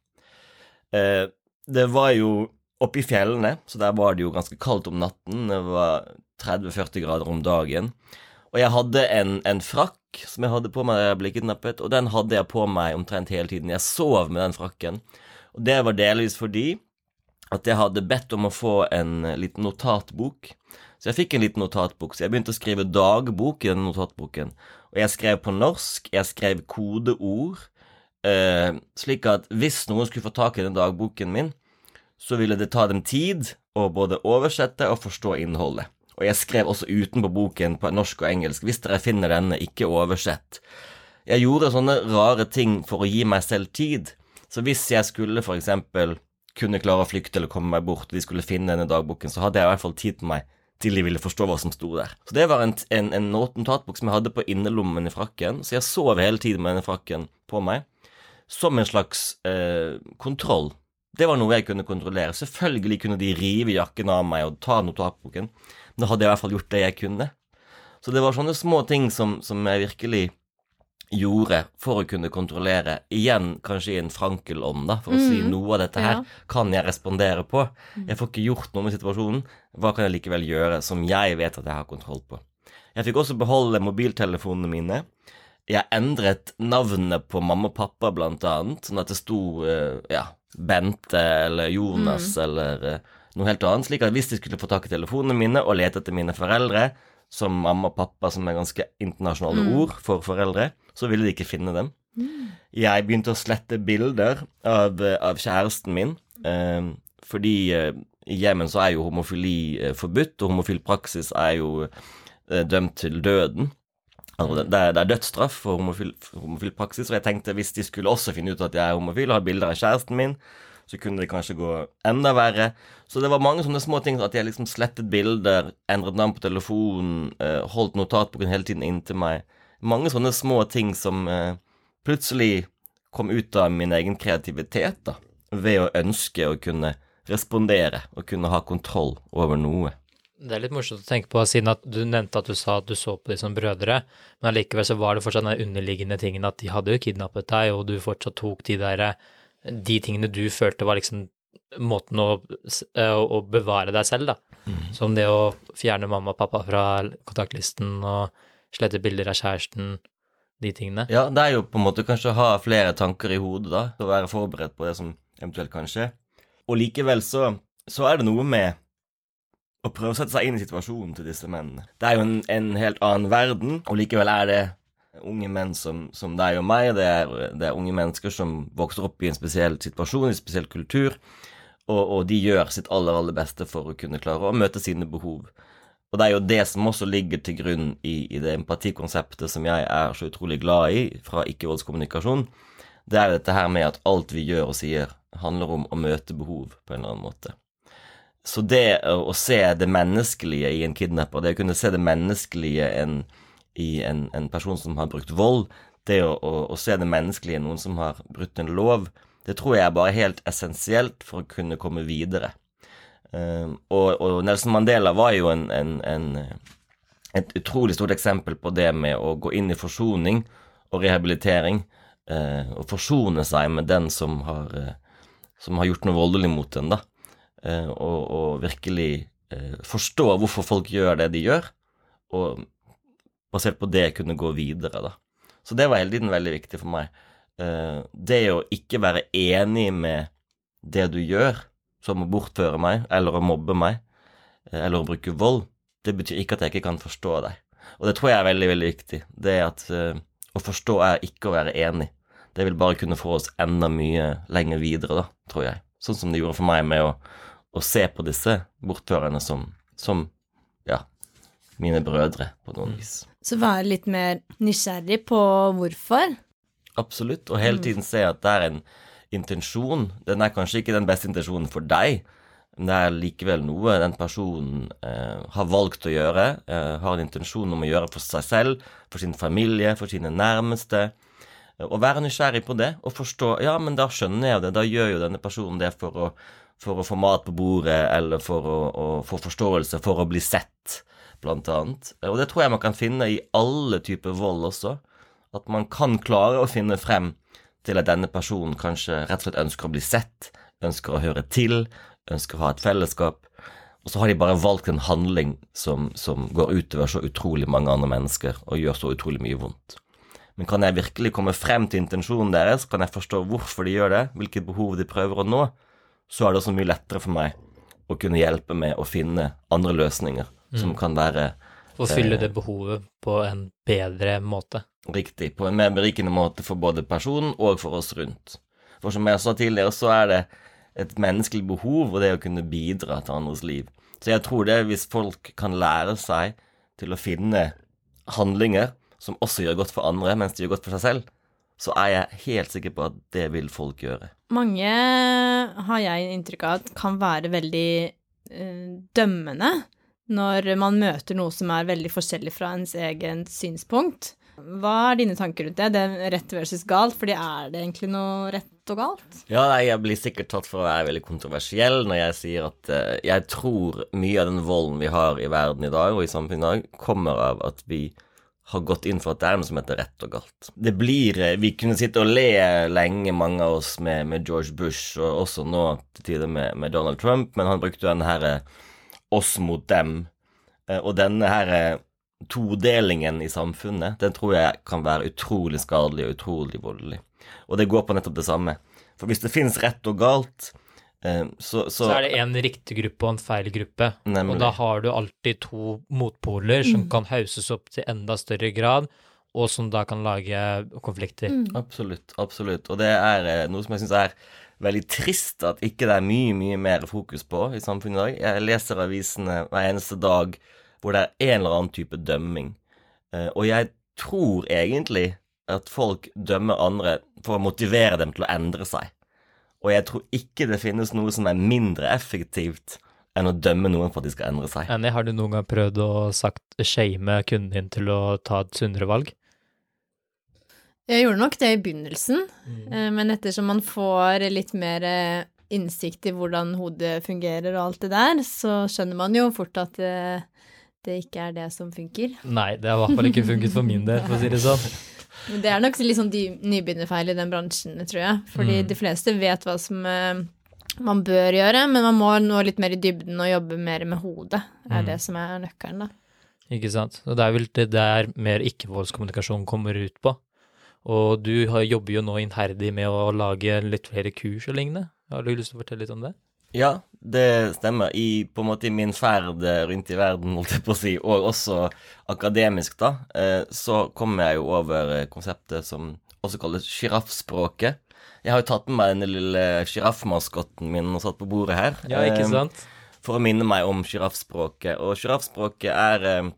Uh, det var jo oppe i fjellene, så der var det jo ganske kaldt om natten. Det var 30-40 grader om dagen. Og jeg hadde en, en frakk som jeg hadde på meg da jeg ble kidnappet, og den hadde jeg på meg omtrent hele tiden. Jeg sov med den frakken. Og det var delvis fordi at jeg hadde bedt om å få en liten notatbok. Så jeg fikk en liten notatbok, så jeg begynte å skrive dagbok i den notatboken. Og jeg skrev på norsk, jeg skrev kodeord, eh, slik at hvis noen skulle få tak i den dagboken min, så ville det ta dem tid å både oversette og forstå innholdet. Og jeg skrev også utenpå boken på norsk og engelsk, hvis dere finner denne, ikke oversett. Jeg gjorde sånne rare ting for å gi meg selv tid. Så hvis jeg skulle for eksempel kunne klare å flykte eller komme meg bort, og de skulle finne denne dagboken, så hadde jeg i hvert fall tid på meg til de ville forstå hva som sto der. Så det var en, en, en notatbok som jeg hadde på innerlommen i frakken, så jeg sov hele tiden med denne frakken på meg. som en slags eh, kontroll. Det var noe jeg kunne kontrollere. Selvfølgelig kunne de rive jakken av meg og ta notatboken. Da hadde jeg i hvert fall gjort det jeg kunne. Så det var sånne små ting som, som jeg virkelig gjorde for å kunne kontrollere. Igjen kanskje i en Frankel-ånd, da, for å si noe av dette her Ja. kan jeg respondere på. Jeg får ikke gjort noe med situasjonen. Hva kan jeg likevel gjøre som jeg vet at jeg har kontroll på? Jeg fikk også beholde mobiltelefonene mine. Jeg endret navnet på mamma og pappa, blant annet, sånn at det sto eh, ja, Bente eller Jonas eller eh, noe helt annet, slik at hvis de skulle få tak i telefonene mine og lete etter mine foreldre, som mamma og pappa, som er ganske internasjonale ord for foreldre, så ville de ikke finne dem. Jeg begynte å slette bilder av, av kjæresten min, eh, fordi eh, i Jemen så er jo homofili eh, forbudt, og homofil praksis er jo eh, dømt til døden. Altså, det, er, det er dødsstraff for homofil, for homofil praksis, og jeg tenkte hvis de skulle også finne ut at jeg er homofil og har bilder av kjæresten min, så kunne det kanskje gå enda verre. Så det var mange sånne små ting, at jeg liksom slettet bilder, endret navn på telefonen, eh, holdt notatboken hele tiden inntil meg. Mange sånne små ting som eh, plutselig kom ut av min egen kreativitet, da, ved å ønske å kunne respondere og kunne ha kontroll over noe. Det er litt morsomt å tenke på, siden at du nevnte at du sa at du så på de som brødre, men allikevel så var det fortsatt den underliggende tingen at de hadde jo kidnappet deg, og du fortsatt tok de der De tingene du følte var liksom måten å, å, å bevare deg selv, da. Som det å fjerne mamma og pappa fra kontaktlisten og slette bilder av kjæresten, de tingene. Ja, det er jo på en måte kanskje å ha flere tanker i hodet, da, Å være forberedt på det som eventuelt kan skje. Og likevel så, så er det noe med å prøve å sette seg inn i situasjonen til disse mennene. Det er jo en, en helt annen verden, og likevel er det unge menn som, som deg og meg. Det er, det er unge mennesker som vokser opp i en spesiell situasjon, i en spesiell kultur, og, og de gjør sitt aller, aller beste for å kunne klare å møte sine behov. Og det er jo det som også ligger til grunn i, i det empatikonseptet som jeg er så utrolig glad i fra ikke-voldskommunikasjon. Det er dette her med at alt vi gjør og sier, handler om å møte behov på en eller annen måte. Så det å, se det menneskelige i en kidnapper, det å kunne se det menneskelige en, i en, en person som har brukt vold, det å, å, å se det menneskelige noen som har brutt en lov, det tror jeg er bare helt essensielt for å kunne komme videre. Uh, og, og Nelson Mandela var jo en, en, et utrolig stort eksempel på det med å gå inn i forsoning og rehabilitering, uh, og forsone seg med den som har, uh, som har gjort noe voldelig mot en, da. Eh, og, og virkelig forstå hvorfor folk gjør det de gjør, og basert på det kunne gå videre, da. Så det var hele tiden veldig viktig for meg. Eh, det å ikke være enig med det du gjør, som å bortføre meg, eller å mobbe meg, eh, eller å bruke vold, det betyr ikke at jeg ikke kan forstå deg. Og det tror jeg er veldig, veldig viktig. Det at eh, å forstå er ikke å være enig. Det vil bare kunne få oss enda mye lenger videre, da, tror jeg. Sånn som det gjorde for meg med å, å se på disse bortførerne som, som ja, mine brødre, på noen vis. Så være litt mer nysgjerrig på hvorfor. Absolutt. Og hele tiden se at det er en intensjon. Den er kanskje ikke den beste intensjonen for deg, men det er likevel noe den personen eh, har valgt å gjøre, eh, har en intensjon om å gjøre for seg selv, for sin familie, for sine nærmeste. Og Å være nysgjerrig på det og forstå Ja, men da skjønner jeg det. Da gjør jo denne personen det for å, for å få mat på bordet, eller for å, å få forståelse, for å bli sett, blant annet. Og det tror jeg man kan finne i alle typer vold også. At man kan klare å finne frem til at denne personen kanskje rett og slett ønsker å bli sett, ønsker å høre til, ønsker å ha et fellesskap. Og så har de bare valgt en handling som, som går utover så utrolig mange andre mennesker og gjør så utrolig mye vondt. Men kan jeg virkelig komme frem til intensjonen deres, kan jeg forstå hvorfor de gjør det, hvilket behov de prøver å nå, så er det også mye lettere for meg å kunne hjelpe med å finne andre løsninger som kan være For å fylle det behovet på en bedre måte. Riktig. På en mer berikende måte for både personen og for oss rundt. For som jeg sa tidligere, så er det et menneskelig behov og det å kunne bidra til andres liv. Så jeg tror det hvis folk kan lære seg til å finne handlinger som også gjør godt for andre, mens de gjør godt for seg selv, så er jeg helt sikker på at det vil folk gjøre. Mange har jeg inntrykk av at kan være veldig øh, dømmende når man møter noe som er veldig forskjellig fra ens egen synspunkt. Hva er dine tanker rundt det? Det er rett versus galt, fordi er det egentlig noe rett og galt? Ja, jeg blir sikkert tatt for å være veldig kontroversiell når jeg sier at uh, jeg tror mye av den volden vi har i verden i dag, og i samfunnet i dag, kommer av at vi har gått inn for at det er noe som heter rett og galt. Det blir eh, Vi kunne sitte og le lenge, mange av oss, med, med George Bush, og også nå til tider med, med, Donald Trump, men han brukte denne her oss mot dem, og denne her todelingen i samfunnet, den tror jeg kan være utrolig skadelig og utrolig voldelig. Og det går på nettopp det samme. For hvis det finnes rett og galt, eh, så, så, så er det en riktig gruppe og en feil gruppe. Nemlig. Og da har du alltid to motpoler som Mm. kan hauses opp til enda større grad, og som da kan lage konflikter. Mm. Absolutt. Absolutt. Og det er eh, noe som jeg syns er veldig trist at ikke det er mye, mye mer fokus på i samfunnet i dag. Jeg leser avisene hver eneste dag hvor det er en eller annen type dømming. Eh, og jeg tror egentlig at folk dømmer andre for å motivere dem til å endre seg. Og jeg tror ikke det finnes noe som er mindre effektivt enn å dømme noen for at de skal endre seg. Annie, har du noen gang prøvd å sagt shame kunden din til å ta et sunnere valg? Jeg gjorde nok det i begynnelsen, mm. men ettersom man får litt mer eh, innsikt i hvordan hodet fungerer og alt det der, så skjønner man jo fort at det, det ikke er det som funker. Nei, det har i hvert fall ikke funket for min del, for å si det sånn. Men det er nok litt sånn nybegynnerfeil i den bransjen, tror jeg. Fordi Mm. de fleste vet hva som eh, man bør gjøre, men man må nå litt mer i dybden og jobbe mer med hodet. er Mm. det som er nøkkelen, da. Ikke sant. Og det er vel det der mer ikke-voldskommunikasjon kommer ut på. Og du jobber jo nå innherdig med å lage litt flere kurs og lignende. Har du lyst til å fortelle litt om det? Ja, det stemmer. I på en måte i min ferd rundt i verden, holdt jeg på å si, og også akademisk, da, eh, så kommer jeg jo over eh, konseptet som også kalles sjiraffspråket. Jeg har jo tatt med meg denne lille sjiraffmaskotten min og satt på bordet her. Ja, ikke eh, sant? For å minne meg om sjiraffspråket. Og sjiraffspråket er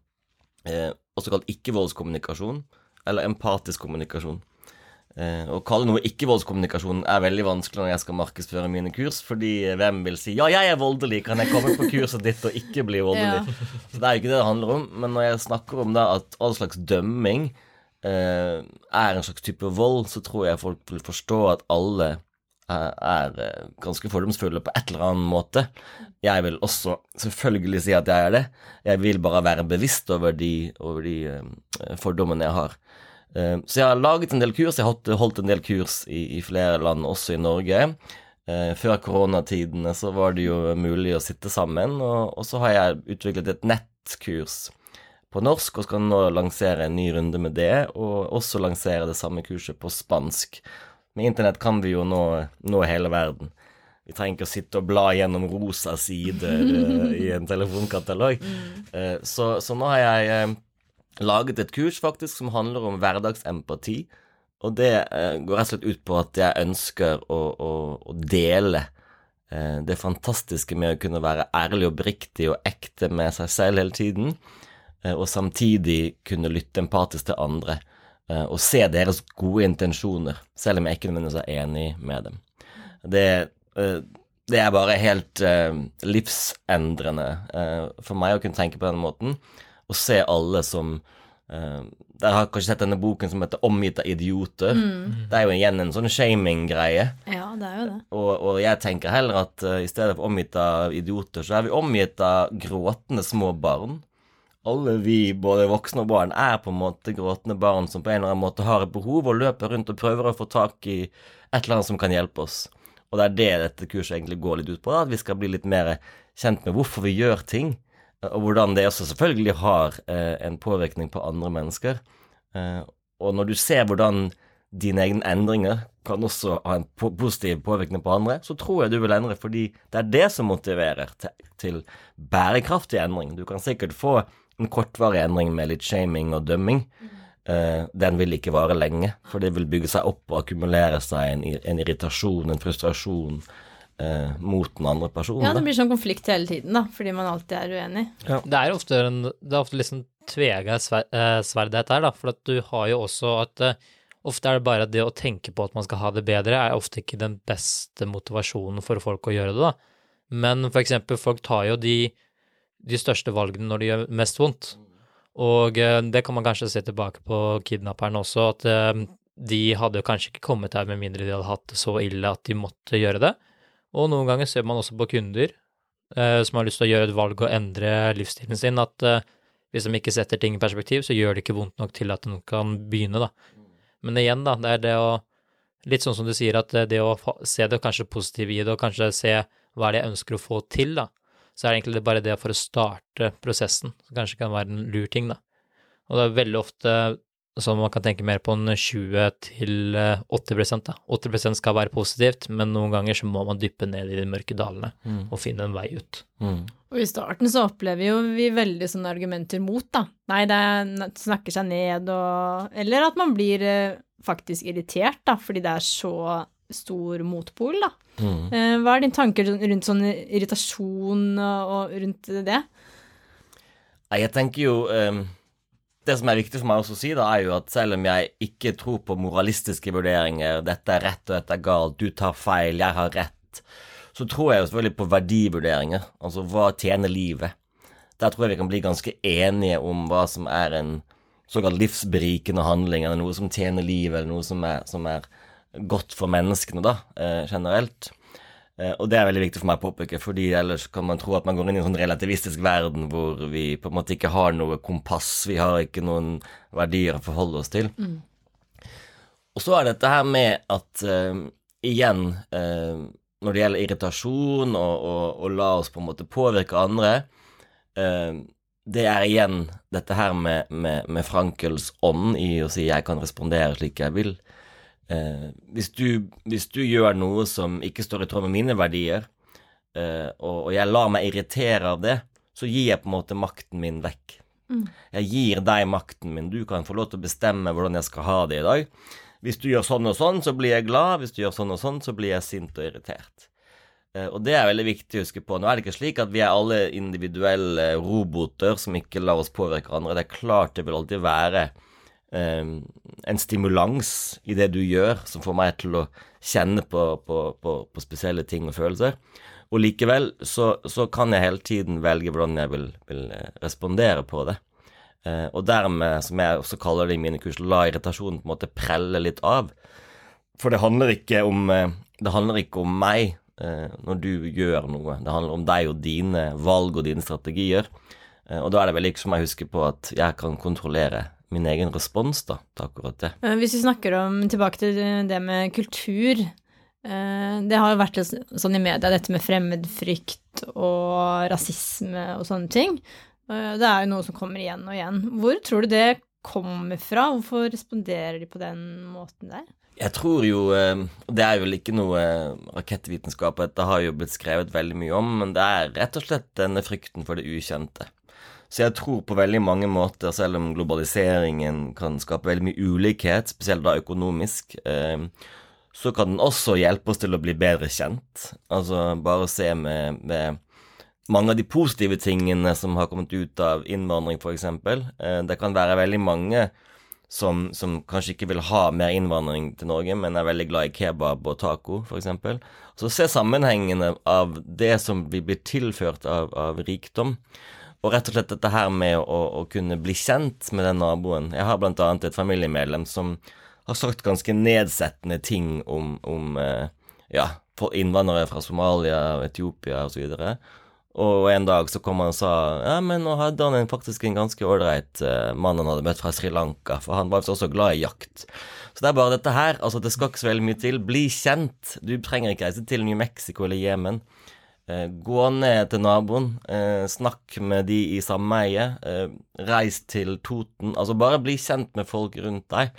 også kalt ikke-voldskommunikasjon, eller empatisk kommunikasjon. Eh, å kalle noe ikke-voldskommunikasjon er veldig vanskelig når jeg skal markedsføre mine kurs, fordi eh, hvem vil si 'ja, jeg er voldelig, kan jeg komme på kurset ditt og ikke bli voldelig'? Så det er jo ikke det det handler om. Men når jeg snakker om det at all slags dømming eh, er en slags type vold, så tror jeg folk vil forstå at alle er, eh, ganske fordomsfulle på et eller annet måte. Jeg vil også selvfølgelig si at jeg er det. Jeg vil bare være bevisst over de, over de eh, fordommene jeg har. Eh, Så jeg har laget en del kurs. Jeg har holdt, en del kurs i, i flere land, også i Norge. Før koronatidene så var det jo mulig å sitte sammen, og, og så har jeg utviklet et nettkurs på norsk, og skal nå lansere en ny runde med det, og også lansere det samme kurset på spansk. Med internett kan vi jo nå, nå hele verden. Vi trenger ikke å sitte og bla gjennom rosa sider eh, i en telefonkatalog. Eh, så, så nå har jeg eh, laget et kurs faktisk som handler om hverdagsempati. Og det går rett og slett ut på at jeg ønsker å, å, å dele det fantastiske med å kunne være ærlig og oppriktig og ekte med seg selv hele tiden, og samtidig kunne lytte empatisk til andre og se deres gode intensjoner, selv om jeg ikke nødvendigvis er enig med dem. Det, eh, det er bare helt eh, livsendrende eh, for meg å kunne tenke på den måten, og se alle som eh, Dere har kanskje sett denne boken som heter 'Omgitt av idioter'. Det er jo igjen en sånn shaming-greie. Ja, det er jo det. Og, og jeg tenker heller at i stedet for omgitt av idioter, så er vi omgitt av gråtende små barn. Alle vi, både voksne og barn, er på en måte gråtende barn som på en eller annen måte har et behov og løper rundt og prøver å få tak i et eller annet som kan hjelpe oss. Og det er det dette kurset egentlig går litt ut på, da, at vi skal bli litt mer kjent med hvorfor vi gjør ting, og hvordan det også selvfølgelig har eh, en påvirkning på andre mennesker. Eh, og når du ser hvordan dine egne endringer kan også ha en po positiv påvirkning på andre, så tror jeg du vil endre, fordi det er det som motiverer til, til bærekraftig endring. Du kan sikkert få en kortvarig endring med litt shaming og dømming. Eh, den vil ikke vare lenge, for det vil bygge seg opp og akkumulere seg en, en irritasjon, en frustrasjon eh, mot den andre personen. Ja, det blir sånn konflikt hele tiden, da, fordi man alltid er uenig. Det er ofte, en, det er ofte liksom tvega sver, eh, sverd her, da, for at du har jo også at eh, ofte er det bare det å tenke på at man skal ha det bedre, er ofte ikke den beste motivasjonen for folk å gjøre det, da. Men for eksempel, folk tar jo de, de største valgene når det gjør mest vondt. Og eh, det kan man kanskje se tilbake på kidnapperne også, at eh, de hadde kanskje ikke kommet her med mindre de hadde hatt det så ille at de måtte gjøre det. Og noen ganger ser man også på kunder eh, som har lyst til å gjøre et valg og endre livsstilen sin, at hvis de ikke setter ting i perspektiv, så gjør det ikke vondt nok til at de kan begynne, da. Men igjen, da, det er det å Litt sånn som du sier, at det å se det kanskje positive i det, og kanskje se hva er det jeg ønsker å få til, da, så er det egentlig bare det for å starte prosessen, som kanskje kan være en lur ting, da. Og det er veldig ofte sånn man kan tenke mer på en 20 til eh, 80 da. 80% skal være positivt, men noen ganger så må man dyppe ned i de mørke dalene og finne en vei ut. Mm. Og i starten så opplever jo vi veldig sånne argumenter mot, da. Nei, det er, snakker seg ned og Eller at man blir eh, faktisk irritert, da, fordi det er så stor motpol, da. Mm. Eh, hva er dine tanker rundt sånn irritasjon og, rundt det? Jeg tenker jo um Det som er viktig for meg også å si, da, er jo at selv om jeg ikke tror på moralistiske vurderinger, dette er rett og dette er galt, du tar feil, jeg har rett, så tror jeg jo selvfølgelig på verdivurderinger. Altså hva tjener livet? Der tror jeg vi kan bli ganske enige om hva som er en såkalt livsberikende handling, eller noe som tjener livet, eller noe som er, som er godt for menneskene, da, eh, generelt. Eh, og det er veldig viktig for meg å påpeke, fordi ellers kan man tro at man går inn i en sånn relativistisk verden hvor vi på en måte ikke har noe kompass, vi har ikke noen verdier å forholde oss til. Og så er dette her med at eh, igjen, eh, når det gjelder irritasjon og, og, og la oss på en måte påvirke andre, eh, det er igjen dette her med, med, med Frankels ånd i å si 'jeg kan respondere slik jeg vil'. Eh, hvis, du, hvis du gjør noe som ikke står i tråd med mine verdier, eh, og, og jeg lar meg irritere av det, så gir jeg på en måte makten min vekk. Jeg gir deg makten min. Du kan få lov til å bestemme hvordan jeg skal ha det i dag. Hvis du gjør sånn og sånn, så blir jeg glad. Hvis du gjør sånn og sånn, så blir jeg sint og irritert. Eh, Og det er veldig viktig å huske på. Nå er det ikke slik at vi er alle individuelle roboter som ikke lar oss påvirke andre. Det er klart det vil alltid være en stimulans i det du gjør, som får meg til å kjenne på, på, på, på spesielle ting og følelser. Og likevel så, så kan jeg hele tiden velge hvordan jeg vil, vil eh, respondere på det. Eh, og dermed, som jeg også kaller det i mine kurs, la irritasjonen på en måte prelle litt av. For det handler ikke om, eh, det handler ikke om meg eh, når du gjør noe. Det handler om deg og dine valg og dine strategier. Eh, og da er det vel ikke som jeg husker på at jeg kan kontrollere min egen respons da, til akkurat det. Eh, Hvis vi snakker om tilbake til det med kultur eh, Det har jo vært sånn i media, dette med fremmedfrykt og rasisme og sånne ting. Eh, Det er jo noe som kommer igjen og igjen. Hvor tror du det kommer fra? Hvorfor responderer de på den måten der? Jeg tror jo og Det er vel ikke noe rakettvitenskap, dette har jo blitt skrevet veldig mye om, men det er rett og slett denne frykten for det ukjente. Så jeg tror på veldig mange måter, selv om globaliseringen kan skape veldig mye ulikhet, spesielt da økonomisk, eh, så kan den også hjelpe oss til å bli bedre kjent. Altså bare se med, med mange av de positive tingene som har kommet ut av innvandring, f.eks. Eh, det kan være veldig mange som, som kanskje ikke vil ha mer innvandring til Norge, men er veldig glad i kebab og taco, f.eks. Så se sammenhengene av det som vi blir tilført av, av rikdom. Og rett og slett dette her med å, å kunne bli kjent med den naboen. Jeg har blant annet et familiemedlem som har sagt ganske nedsettende ting om, om eh, ja, innvandrere fra Somalia og Etiopia osv. Og, så og en dag så kom han og sa ja, men nå hadde han faktisk en ganske ålreit uh, mann han hadde møtt fra Sri Lanka, for han var også glad i jakt. Så det er bare dette her. altså Det skal ikke så veldig mye til. Bli kjent. Du trenger ikke reise til New Mexico eller Jemen. Eh, gå ned til naboen, eh, snakk med de i sameiet, eh, reis til Toten. Altså bare bli kjent med folk rundt deg.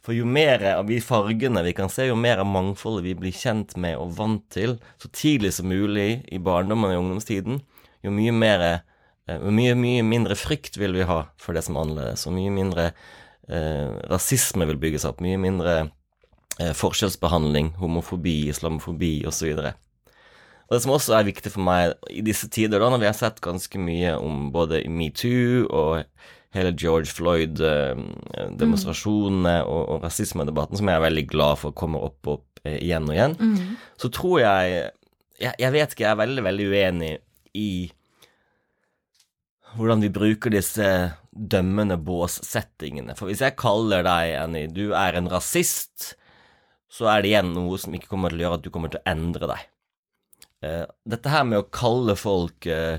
For jo mer av de fargene vi kan se, jo mer av mangfoldet vi blir kjent med og vant til så tidlig som mulig i barndommen og i ungdomstiden, jo mye mer mye, mye mindre frykt vil vi ha for det som er annerledes, og mye mindre eh, rasisme vil bygges opp, mye mindre eh, forskjellsbehandling, homofobi, islamofobi osv. Og det som også er viktig for meg i disse tider, da, når vi har sett ganske mye om både metoo og hele George Floyd-demonstrasjonene og, og rasismedebatten, som jeg er veldig glad for kommer opp og opp eh, igjen og igjen, så tror jeg, jeg Jeg vet ikke, jeg er veldig, veldig uenig i hvordan vi bruker disse dømmende båssettingene. For hvis jeg kaller deg, Annie, du er en rasist, så er det igjen noe som ikke kommer til å gjøre at du kommer til å endre deg. Eh, dette her med å kalle folk eh,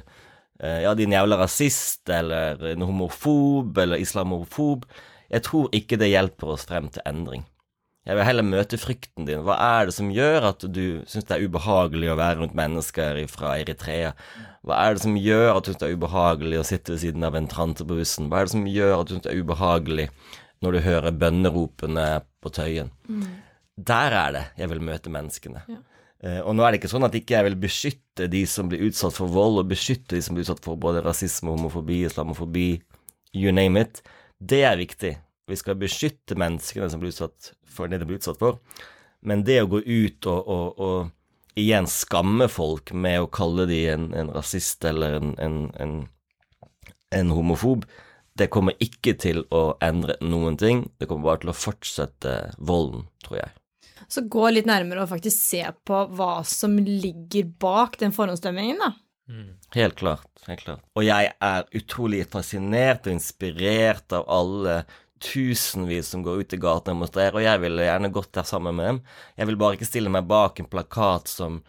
eh, ja, din jævla rasist, eller en homofob, eller islamofob, jeg tror ikke det hjelper oss frem til endring. Jeg vil heller møte frykten din. Hva er det som gjør at du syns det er ubehagelig å være rundt mennesker fra Eritrea? Hva er det som gjør at du syns det er ubehagelig å sitte ved siden av en trante på bussen? Hva er det som gjør at du syns det er ubehagelig når du hører bønneropene på Tøyen? Mm. Der er det jeg vil møte menneskene. Ja. Uh, og nå er det ikke sånn at ikke jeg vil beskytte de som blir utsatt for vold, og beskytte de som blir utsatt for både rasisme, homofobi, islamofobi, you name it. Det er viktig. Vi skal beskytte menneskene som blir utsatt for det de blir utsatt for. Men det å gå ut og, og, og igjen skamme folk med å kalle de en, en rasist eller en, en, en, homofob, det kommer ikke til å endre noen ting. Det kommer bare til å fortsette volden, tror jeg. Så gå litt nærmere og faktisk se på hva som ligger bak den forhåndsdømmingen, da. Mm. Helt klart. helt klart. Og jeg er utrolig fascinert og inspirert av alle tusenvis som går ut i gatene og demonstrerer, og jeg ville gjerne gått der sammen med dem. Jeg vil bare ikke stille meg bak en plakat som,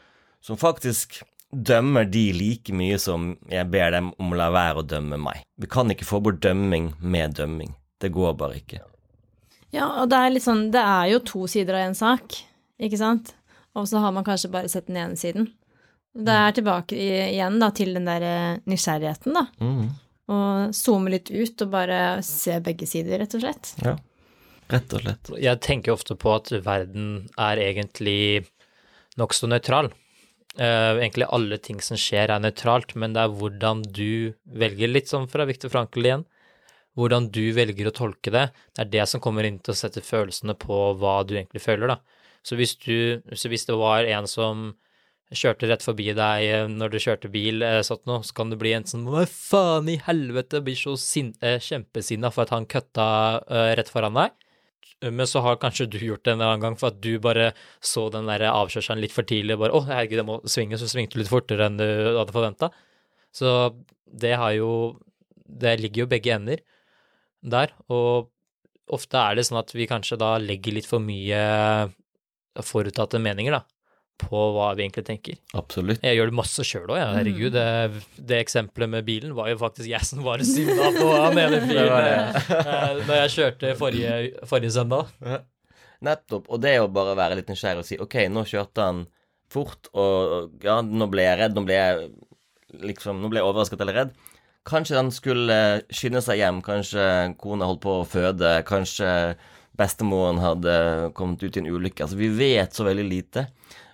som faktisk dømmer de like mye som jeg ber dem om å la være å dømme meg. Vi kan ikke få bort dømming med dømming. Det går bare ikke. Ja, og det er litt sånn Det er jo to sider av en sak, ikke sant? Og så har man kanskje bare sett den ene siden. Det er tilbake igjen da til den der eh, nysgjerrigheten, da. Mm. Og zoome litt ut og bare se begge sider, rett og slett. Ja, rett og slett. Jeg tenker ofte på at verden er egentlig nokså nøytral. Uh, egentlig alle ting som skjer er nøytralt, men det er hvordan du velger, litt sånn fra Viktor Frankel igjen, hvordan du velger å tolke det, det er det som kommer inn til å sette følelsene på hva du egentlig føler, da. Så hvis du, så hvis det var en som kjørte rett forbi deg eh, når du kjørte bil, sånn noe, så kan det bli en sånn Hva faen i helvete, blir så eh, kjempesinna for at han køtta rett foran deg. Men så har kanskje du gjort det en annen gang for at du bare så den der avkjørselen litt for tidlig, bare 'Å, herregud, jeg må svinge', så svingte du litt fortere enn du hadde forventa. Så det har jo Det ligger jo begge ender der, og ofte er det sånn at vi kanskje da legger litt for mye forutatte meninger, da på hva vi egentlig tenker. Absolutt. Jeg gjør det masse sjøl òg, ja. herregud. Det, det, eksempelet med bilen var jo faktisk jeg som var sinna på han ene fyren eh, da jeg kjørte forrige, forrige søndag. Nettopp. Og det å bare være litt nysgjerrig og si OK, nå kjørte han fort, og ja, nå ble jeg redd, nå ble jeg liksom Nå ble jeg overrasket eller redd. Kanskje de skulle skynde seg hjem, kanskje kona holdt på å føde, kanskje bestemoren hadde kommet ut i en ulykke. Altså, vi vet så veldig lite.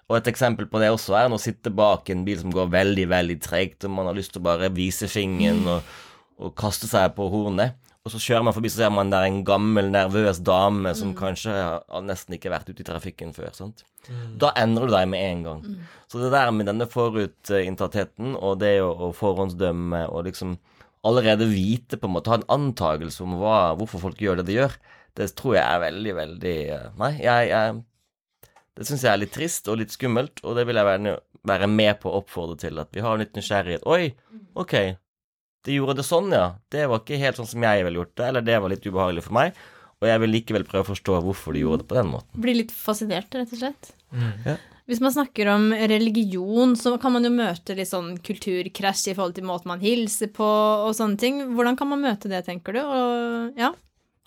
Og et eksempel på det også er å sitte bak en bil som går veldig, veldig tregt, og man har lyst til å bare vise fingeren og, og, kaste seg på hornet. Og så kjører man forbi, så ser man der en gammel, nervøs dame som mm. kanskje har nesten ikke vært ute i trafikken før. sant? Mm. Da endrer du deg med en gang. Mm. Så det der med denne forutinntattheten og det å, å forhåndsdømme og liksom allerede vite, på en måte, ha en antakelse om hva, hvorfor folk gjør det de gjør, det tror jeg er veldig, veldig eh, Nei, jeg, jeg det syns jeg er litt trist og litt skummelt, og det vil jeg være, være med på å oppfordre til. At vi har litt nysgjerrighet. Oi, ok, de gjorde det sånn, ja. Det var ikke helt sånn som jeg ville gjort det, eller det var litt ubehagelig for meg. Og jeg vil likevel prøve å forstå hvorfor de gjorde det på den måten. Bli litt fascinert, rett og slett. Mm. Ja. Hvis man snakker om religion, så kan man jo møte litt sånn kulturkrasj i forhold til måten man hilser på og sånne ting. Hvordan kan man møte det, tenker du? Og ja,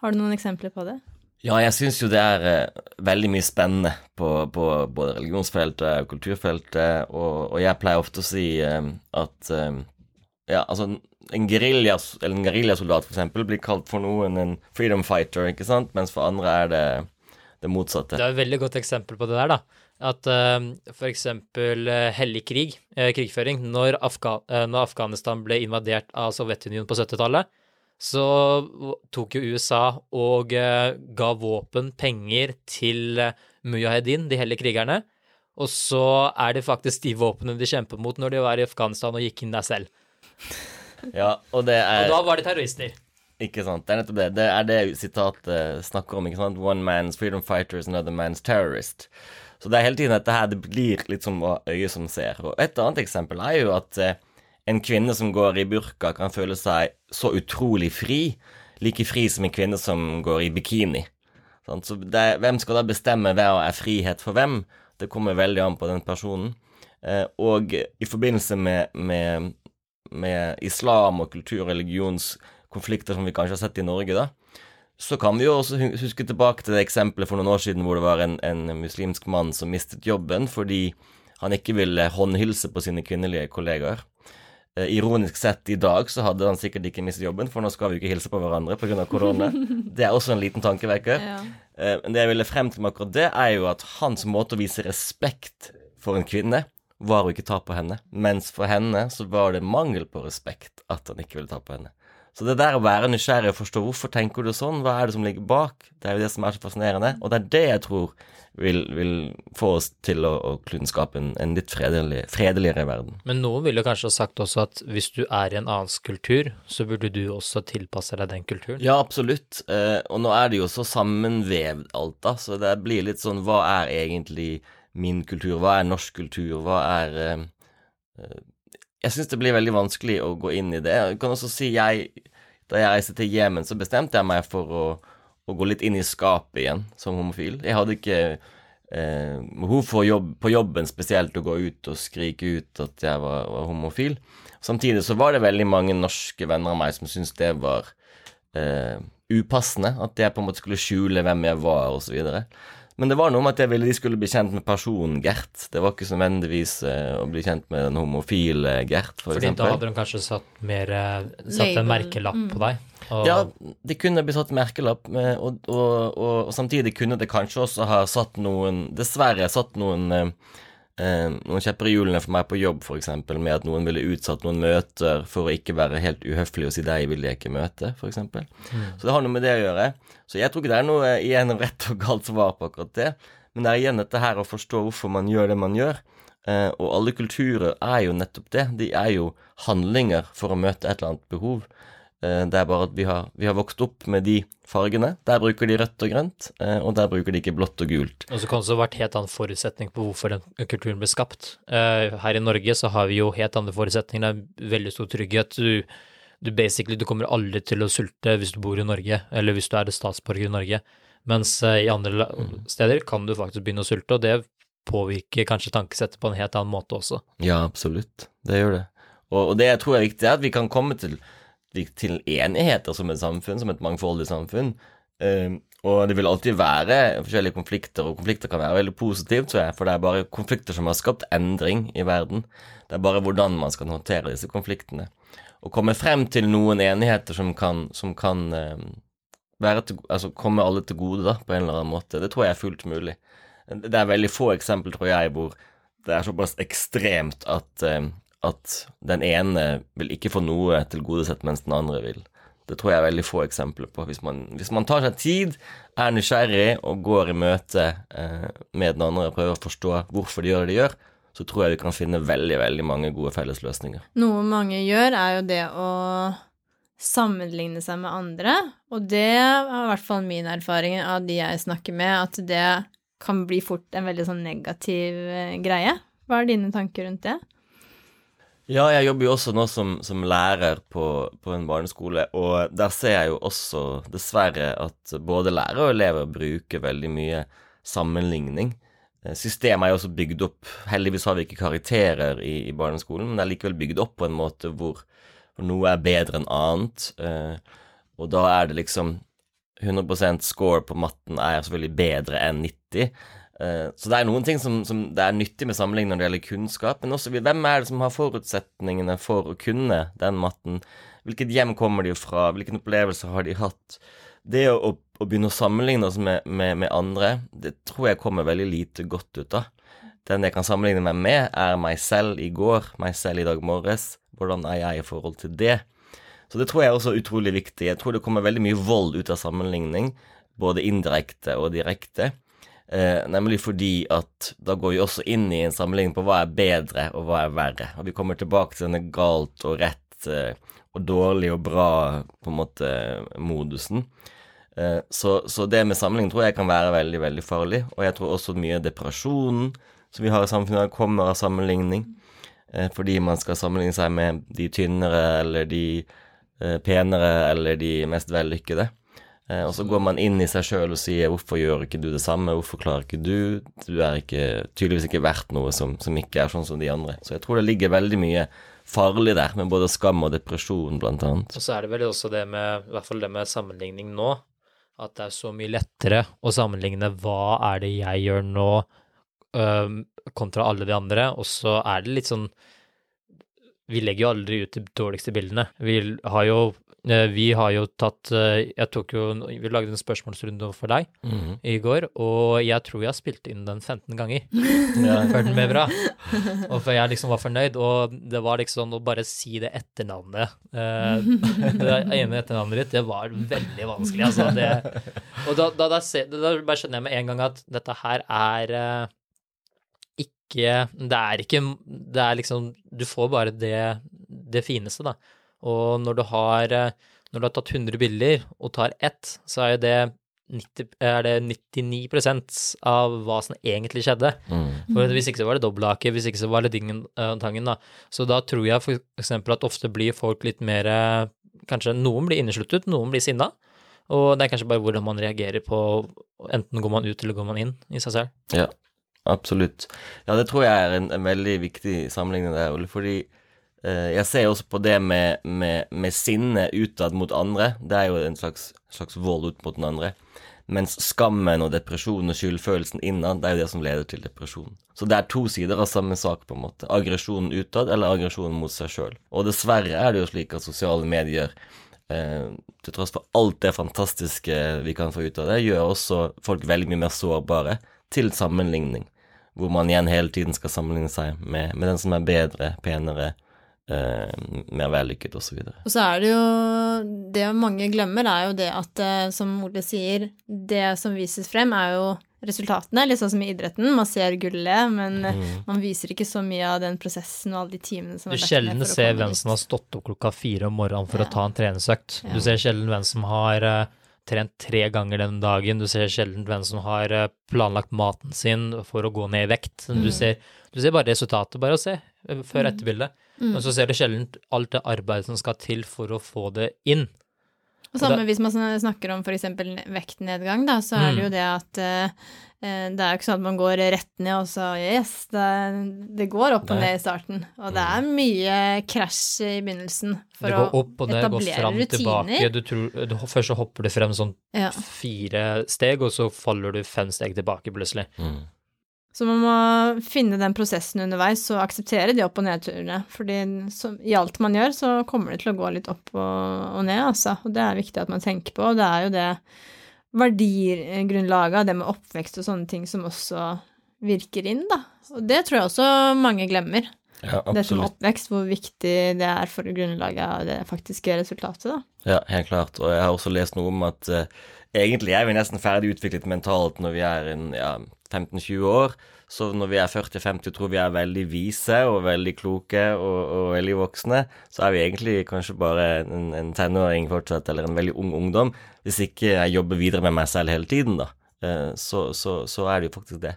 har du noen eksempler på det? Ja, jeg syns jo det er uh, veldig mye spennende på, på, både religionsfeltet og kulturfeltet, og, og, jeg pleier ofte å si um, at um, ja, altså en geriljasoldat for eksempel blir kalt for noen en freedom fighter, ikke sant, mens for andre er det det motsatte. Det er et veldig godt eksempel på det der, da. At uh, eksempel uh, hellig krig, uh, krigføring, når, Afga når, Afghanistan ble invadert av Sovjetunionen på 70-tallet, så tok jo USA og eh, ga våpen, penger, til mujahedin, de hellige krigerne. Og så er det faktisk de våpnene de kjemper mot når de var i Afghanistan og gikk inn der selv. Ja, og det er Og da var de terrorister. Ikke sant. Det er nettopp det. Det er det sitatet snakker om. ikke sant? One man's freedom fighter is another man's terrorist. Så det er hele tiden dette her, det blir litt som øyet som ser. Og et annet eksempel er jo at eh, en kvinne som går i burka, kan føle seg så utrolig fri. Like fri som en kvinne som går i bikini. Så det, hvem skal da bestemme hva er frihet for hvem? Det kommer veldig an på den personen. Eh, og i forbindelse med, med, med islam og kultur- og religionskonflikter som vi kanskje har sett i Norge, da, så kan vi jo også huske tilbake til det eksempelet for noen år siden hvor det var en, en muslimsk mann som mistet jobben fordi han ikke ville håndhilse på sine kvinnelige kollegaer. Eh, ironisk sett i dag så hadde han sikkert ikke mistet jobben, for nå skal vi jo ikke hilse på hverandre pga. korona. Det er også en liten tankevekker. Ja. Eh, Men det jeg ville frem til med akkurat det, er jo at hans måte å vise respekt for en kvinne var å ikke ta på henne. Mens for henne så var det mangel på respekt at han ikke ville ta på henne. Så det der å være nysgjerrig og forstå hvorfor tenker du sånn, hva er det som ligger bak, det er jo det som er så fascinerende. Og det er det jeg tror vil, vil få oss til å, å kunne skape en, en litt fredelig, fredeligere verden. Men noen ville kanskje ha sagt også at hvis du er i en annen kultur, så burde du også tilpasse deg den kulturen. Ja, absolutt. Eh, og nå er det jo så sammenvevd alt, da, så det blir litt sånn Hva er egentlig min kultur? Hva er norsk kultur? Hva er eh, eh, Jeg syns det blir veldig vanskelig å gå inn i det. Jeg kan også si jeg Da jeg reiste til Jemen, så bestemte jeg meg for å, å gå litt inn i skapet igjen som homofil. Jeg hadde ikke eh, behov for jobb, på jobben spesielt å gå ut og skrike ut at jeg var, var homofil. Samtidig så var det veldig mange norske venner av meg som syntes det var eh, upassende. At jeg på en måte skulle skjule hvem jeg var, osv. Men det var noe med at jeg ville de skulle bli kjent med personen Gert. Det var ikke så nødvendigvis eh, å bli kjent med den homofile Gert, for Fordi da hadde de kanskje satt mer eh, Satt en merkelapp på deg. Og, Ja, det kunne blitt satt merkelapp, med, og, og, og, og samtidig kunne det kanskje også ha satt noen Dessverre satt noen eh, eh, noen kjepper i hjulene for meg på jobb, f.eks., med at noen ville utsatt noen møter for å ikke være helt uhøflig og si 'deg vil jeg ikke møte', f.eks. Så det har noe med det å gjøre. Så jeg tror ikke det er noe igjen rett og galt svar på akkurat det, men det er igjen dette her å forstå hvorfor man gjør det man gjør. Eh, og alle kulturer er jo nettopp det. De er jo handlinger for å møte et eller annet behov. Eh, Det er bare at vi har, vi har vokst opp med de fargene. Der bruker de rødt og grønt, eh, og der bruker de ikke blått og gult. Og så kan det også ha vært helt annen forutsetning på hvorfor den kulturen ble skapt. Eh, her i Norge så har vi jo helt andre forutsetninger. Det er veldig stor trygghet. Du, du basically, du kommer aldri til å sulte hvis du bor i Norge, eller hvis du er statsborger i Norge. Mens i andre steder kan du faktisk begynne å sulte, og det påvirker kanskje tankesettet på en helt annen måte også. Ja, absolutt. Det gjør det. Og, og det jeg tror er viktig, er at vi kan komme til, til enigheter som et samfunn, som et mangfoldig samfunn. Eh, og det vil alltid være forskjellige konflikter, og konflikter kan være veldig positivt, tror jeg, for det er bare konflikter som har skapt endring i verden. Det er bare hvordan man skal håndtere disse konfliktene. Å komme frem til noen enigheter som kan, som kan eh, være til, altså komme alle til gode, da, på en eller annen måte, det tror jeg er fullt mulig. Det er veldig få eksempler, tror jeg, hvor det er såpass ekstremt at, eh, at den ene vil ikke få noe tilgodesett, mens den andre vil. Det tror jeg er veldig få eksempler på. Hvis man, hvis man tar seg tid, er nysgjerrig og går i møte eh, med den andre og prøver å forstå hvorfor de gjør det de gjør, så tror jeg vi kan finne veldig, veldig mange gode fellesløsninger. Noe mange gjør, er jo det å sammenligne seg med andre, og det er i hvert fall min erfaring av de jeg snakker med, at det kan bli fort en veldig sånn negativ eh, greie. Hva er dine tanker rundt det? Ja, jeg jobber jo også nå som, som lærer på, på en barneskole, og der ser jeg jo også dessverre at både lærere og elever bruker veldig mye sammenligning. Eh, Systemet er jo også bygd opp Heldigvis har vi ikke karakterer i, i barneskolen, men det er likevel bygd opp på en måte hvor, hvor noe er bedre enn annet. eh, Og da er det liksom 100% score på matten er selvfølgelig bedre enn 90. Eh, Så det er noen ting som, som det er nyttig med sammenligning når det gjelder kunnskap, men også hvem er det som har forutsetningene for å kunne den matten? Hvilket hjem kommer de fra? Hvilken opplevelse har de hatt? Det å, å, begynne å sammenligne oss med, med, med andre, det tror jeg kommer veldig lite godt ut av. Den jeg kan sammenligne meg med, er meg selv i går, meg selv i dag morges. Hvordan er jeg i forhold til det? Så det tror jeg er også utrolig viktig. Jeg tror det kommer veldig mye vold ut av sammenligning, både indirekte og direkte. Eh, nemlig fordi at da går vi også inn i en sammenligning på hva er bedre og hva er verre. Og vi kommer tilbake til denne galt og rett eh, og dårlig og bra på en måte modusen. Eh, så, så det med sammenligning tror jeg kan være veldig, veldig farlig. Og jeg tror også mye depresjonen som vi har i samfunnet, kommer av sammenligning. eh, fordi man skal sammenligne seg med de tynnere eller de eh, penere eller de mest vellykkede. Eh, og så går man inn i seg sjøl og sier 'hvorfor gjør ikke du det samme', 'hvorfor klarer ikke du', du er ikke, tydeligvis ikke verdt noe som, som ikke er sånn som de andre. Så jeg tror det ligger veldig mye farlig der, med både skam og depresjon, blant annet. Og så er det vel også det med, i hvert fall det med sammenligning nå, at det er så mye lettere å sammenligne hva er det jeg gjør nå, øh, kontra alle de andre, og så er det litt sånn Vi legger jo aldri ut de dårligste bildene. Vi har jo vi har jo tatt eh, Jeg tok jo Vi lagde en spørsmålsrunde for deg Mhm. i går, og jeg tror jeg spilte inn den 15 ganger Ja. før den ble bra. Og før jeg liksom var fornøyd, og det var liksom å bare si det etternavnet eh, Det ene etternavnet ditt, det var veldig vanskelig, altså. Det, og da, da, da, da bare skjønner jeg med en gang at dette her er eh, ikke Det er ikke Det er liksom Du får bare det, det fineste, da. Og når du har eh, Når du har tatt 100 bilder og tar ett, så er jo det 90, er det 99% av hva som egentlig skjedde. Mm. For Hvis ikke så var det dobbelthake, hvis ikke så var det dingen eh, tangen, da. Så da tror jeg eksempel at ofte blir folk litt mer eh, Kanskje noen blir innesluttet, noen blir sinna. Og det er kanskje bare hvordan man reagerer på Enten går man ut eller går man inn i seg selv. Ja, absolutt. Ja, det tror jeg er en, en veldig viktig sammenligning der, Ole, fordi jeg ser også på det med, med, med sinne utad mot andre. Det er jo en slags, slags vold ut mot den andre. Mens skammen og depresjonen og skyldfølelsen innad, det er jo det som leder til depresjon. Så det er to sider av samme sak, på en måte. Aggresjonen utad eller aggresjonen mot seg sjøl. Og dessverre er det jo slik at sosiale medier eh, til tross for alt det fantastiske vi kan få ut av det, gjør også folk veldig mye mer sårbare til sammenligning. Hvor man igjen hele tiden skal sammenligne seg med, med den som er bedre, penere, eh, mer vellykket osv. Og så er det jo Det mange glemmer, er jo det at, eh, som Ole sier, det som vises frem, er jo resultatene. Litt sånn som i idretten. Man ser gullet, men eh, Mm. man viser ikke så mye av den prosessen og alle de timene som Du er lagt sjelden ser hvem som har stått opp klokka fire om morgenen for Ja. å ta en treningsøkt. Ja. Du ser sjelden hvem som har eh, trent tre ganger den dagen. Du ser sjelden hvem som har eh, planlagt maten sin for å gå ned i vekt. Du, Mm. ser, du ser bare resultatet, bare å se, før før etterbildet. Mm. Men så ser du sjelden alt det arbeidet som skal til for å få det inn. Og samme hvis man snakker om f.eks. vektnedgang, da, så er det jo det at eh, eh, det er jo ikke sånn at man går rett ned og så yes, det, det går opp og ned i starten. Og det er mye krasj i begynnelsen for det går opp og ned, går etablere fram tilbake. rutiner. Du tror, du, først så hopper du frem sånn Ja. fire steg, og så faller du fem steg tilbake plutselig. Mm. Så man må finne den prosessen underveis og akseptere de opp- og nedturene. Fordi så, i alt man gjør, så kommer det til å gå litt opp og, og ned, altså. Og det er viktig at man tenker på. Og det er jo det verdigrunnlaget det med oppvekst og sånne ting som også virker inn, da. Og det tror jeg også mange glemmer. Ja, Dette med oppvekst, hvor viktig det er for grunnlaget av det faktiske resultatet, da. Ja, helt klart. Og jeg har også lest noe om at eh, egentlig er vi nesten ferdig utviklet mentalt når vi er ja, 15-20 år. Så når vi er 40-50 og tror vi er veldig vise og veldig kloke og, og veldig voksne, så er vi egentlig kanskje bare en, en tenåring fortsatt, eller en veldig ung ungdom, hvis ikke jeg jobber videre med meg selv hele tiden, da. Eh, Så, så, så er det jo faktisk det.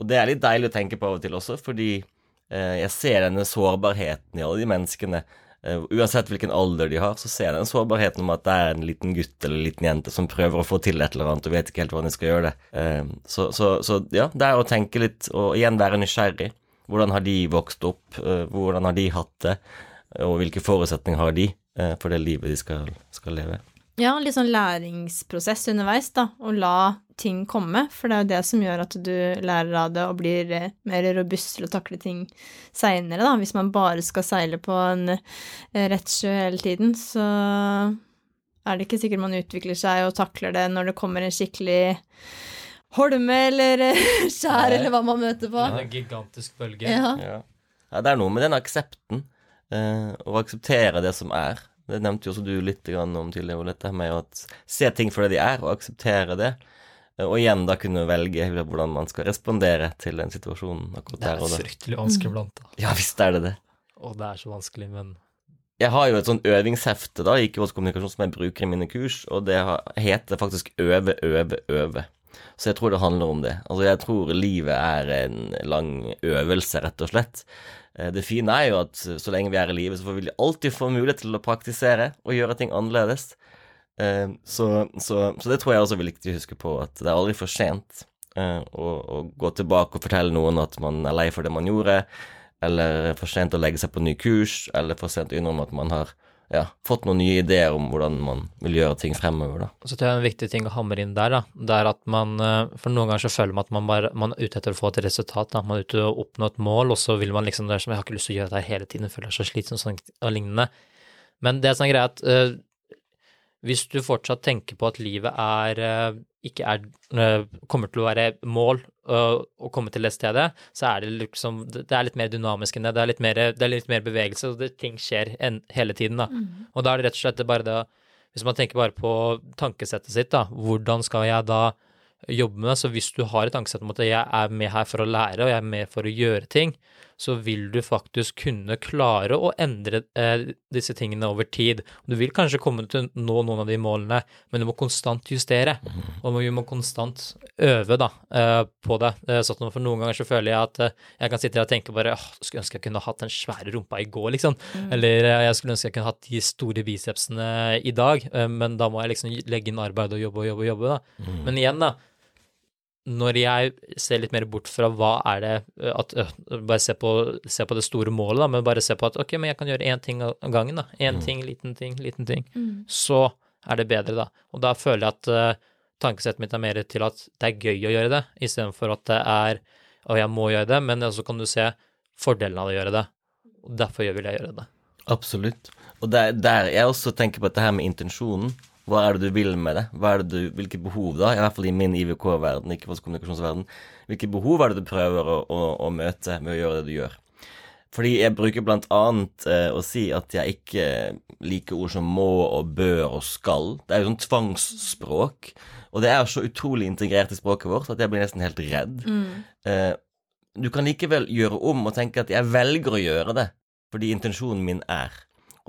Og det er litt deilig å tenke på av og til også, fordi eh, jeg ser denne sårbarheten i alle de menneskene. Eh, uansett hvilken alder de har, så ser jeg den sårbarheten om at det er en liten gutt eller en liten jente som prøver å få til et eller annet og vet ikke helt hvordan de skal gjøre det. Eh, så, så, så ja, det er å tenke litt, og igjen være nysgjerrig. Hvordan har de vokst opp? Eh, hvordan har de hatt det? Og hvilke forutsetninger har de for det livet de skal, skal leve? Ja, litt sånn læringsprosess underveis, da, og la ting komme, for det er jo det som gjør at du lærer av det og blir eh, mer robust til å takle ting seinere, da. Hvis man bare skal seile på en eh, rett sjø hele tiden, så er det ikke sikkert man utvikler seg og takler det når det kommer en skikkelig holme eller eh, skjær, eller hva man møter på. En gigantisk bølge. Ja. Ja. ja, det er noe med den aksepten, eh, å akseptere det som er. Det nevnte jo også du litt om tidligere, dette med å se ting for det de er, og akseptere det. Og igjen da kunne velge hvordan man skal respondere til den situasjonen akkurat Det der er og da. fryktelig vanskelig blant da. Ja visst er det det. Og det er så vanskelig, men Jeg har jo et sånn øvingshefte da, i kommunikasjon som jeg bruker i mine kurs, og det heter faktisk Øve, øve, øve. Så jeg tror det handler om det. Altså, jeg tror livet er en lang øvelse, rett og slett. Eh, det fine er jo at så lenge vi er i livet, så får vi alltid få mulighet til å praktisere og gjøre ting annerledes. Eh, så, så, så det tror jeg også er viktig å huske på, at det er aldri for sent eh, å, å gå tilbake og fortelle noen at man er lei for det man gjorde, eller for sent å legge seg på ny kurs, eller for sent å innrømme at man har ja, fått noen nye ideer om hvordan man vil gjøre ting fremover. da. Så tror jeg en viktig ting å hamre inn der, da, det er at man eh, For noen ganger så føler man at man bare man er ute etter å få et resultat, da. Man er ute og oppnå et mål, og så vil man liksom det som Jeg har ikke lyst til å gjøre det hele tiden, føler jeg så slitsomt sånn, og lignende. Men det som er greia, at uh, hvis du fortsatt tenker på at livet er uh, ikke er uh, kommer til å være mål å komme til det stedet, så er det liksom Det er litt mer dynamisk enn det. Det er litt mer, det er litt mer bevegelse, og det, ting skjer en, hele tiden, da. Mm. Og da er det rett og slett bare det Hvis man tenker bare på tankesettet sitt, da, hvordan skal jeg da jobbe med det? Så hvis du har et tankesett om at jeg er med her for å lære, og jeg er med for å gjøre ting, så vil du faktisk kunne klare å endre eh, disse tingene over tid. Du vil kanskje komme til å nå noen av de målene, men du må konstant justere. Mhm. Og vi må konstant øve da, eh, på det. Eh, sånn for noen ganger så føler jeg at eh, jeg kan sitte her og tenke bare åh, skulle ønske jeg kunne hatt den svære rumpa i går, liksom. Mm. Eller eh, jeg skulle ønske jeg kunne hatt de store bicepsene i dag, eh, men da må jeg liksom legge inn arbeid og jobbe og jobbe og jobbe, da. Mm. Men igjen, da når jeg ser litt mer bort fra hva er det at, Bare se på, se på, det store målet, da, men bare se på at ok, men jeg kan gjøre én ting av gangen, da. Én mm. ting, liten ting, liten ting. Mm. Så er det bedre, da. Og da føler jeg at uh, tankesettet mitt er mer til at det er gøy å gjøre det, istedenfor at det er og jeg må gjøre det, men så kan du se fordelen av å gjøre det. Og derfor vil jeg gjøre det. Absolutt. Og der, der jeg også tenker på dette her med intensjonen. Hva er det du vil med det? Det du, hvilke behov, da? I hvert fall i min IVK-verden, ikke vår kommunikasjonsverden. Hvilke behov er det du prøver å, å, å, møte med å gjøre det du gjør? Fordi jeg bruker blant annet eh, å si at jeg ikke liker ord som må og bør og skal. Det er jo sånn tvangsspråk. Og det er så utrolig integrert i språket vårt at jeg blir nesten helt redd. Mm. Eh, du kan likevel gjøre om og tenke at jeg velger å gjøre det fordi intensjonen min er.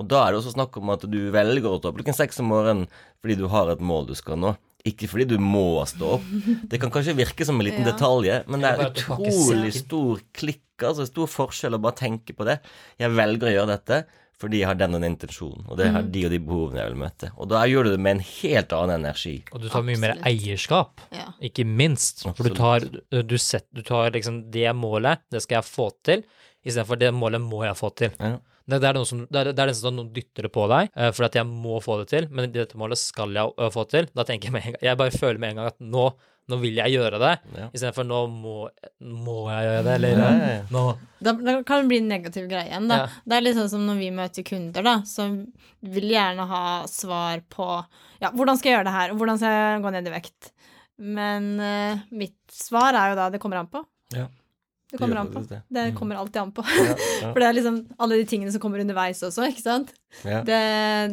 Og da er det også snakk om at du velger å stå opp klokken seks om morgenen fordi du har et mål du skal nå. Ikke fordi du må stå opp. Det kan kanskje virke som en liten ja. detalj, men det er utrolig stor klikk, altså stor forskjell å bare tenke på det. Jeg velger å gjøre dette fordi jeg har den og den intensjonen, og det har de og de behovene jeg vil møte. Og da gjør du det med en helt annen energi. Og du tar mye mer eierskap, ja. ikke minst. For du tar, du, set, du tar liksom det målet, det skal jeg få til, istedenfor det målet må jeg få til. Ja. Det, det, er som, det, er, det er nesten sånn noen dytter det på deg, uh, for at jeg må få det til, men dette målet skal jeg uh, få til. Da tenker jeg med en gang Jeg bare føler med en gang at nå, nå vil jeg gjøre det, ja. istedenfor nå må, må jeg gjøre det, eller ja, ja, nå da, da, kan det bli en negativ greie igjen, da. Det er litt sånn som når vi møter kunder, da, som vil gjerne ha svar på Ja, hvordan skal jeg gjøre det her, og hvordan skal jeg gå ned i vekt? Men uh, mitt svar er jo da det kommer an på. Ja. Det kommer an på. Det, mm. kommer alltid an på. Ja, ja. For det er liksom alle de tingene som kommer underveis også, ikke sant. Ja. Det,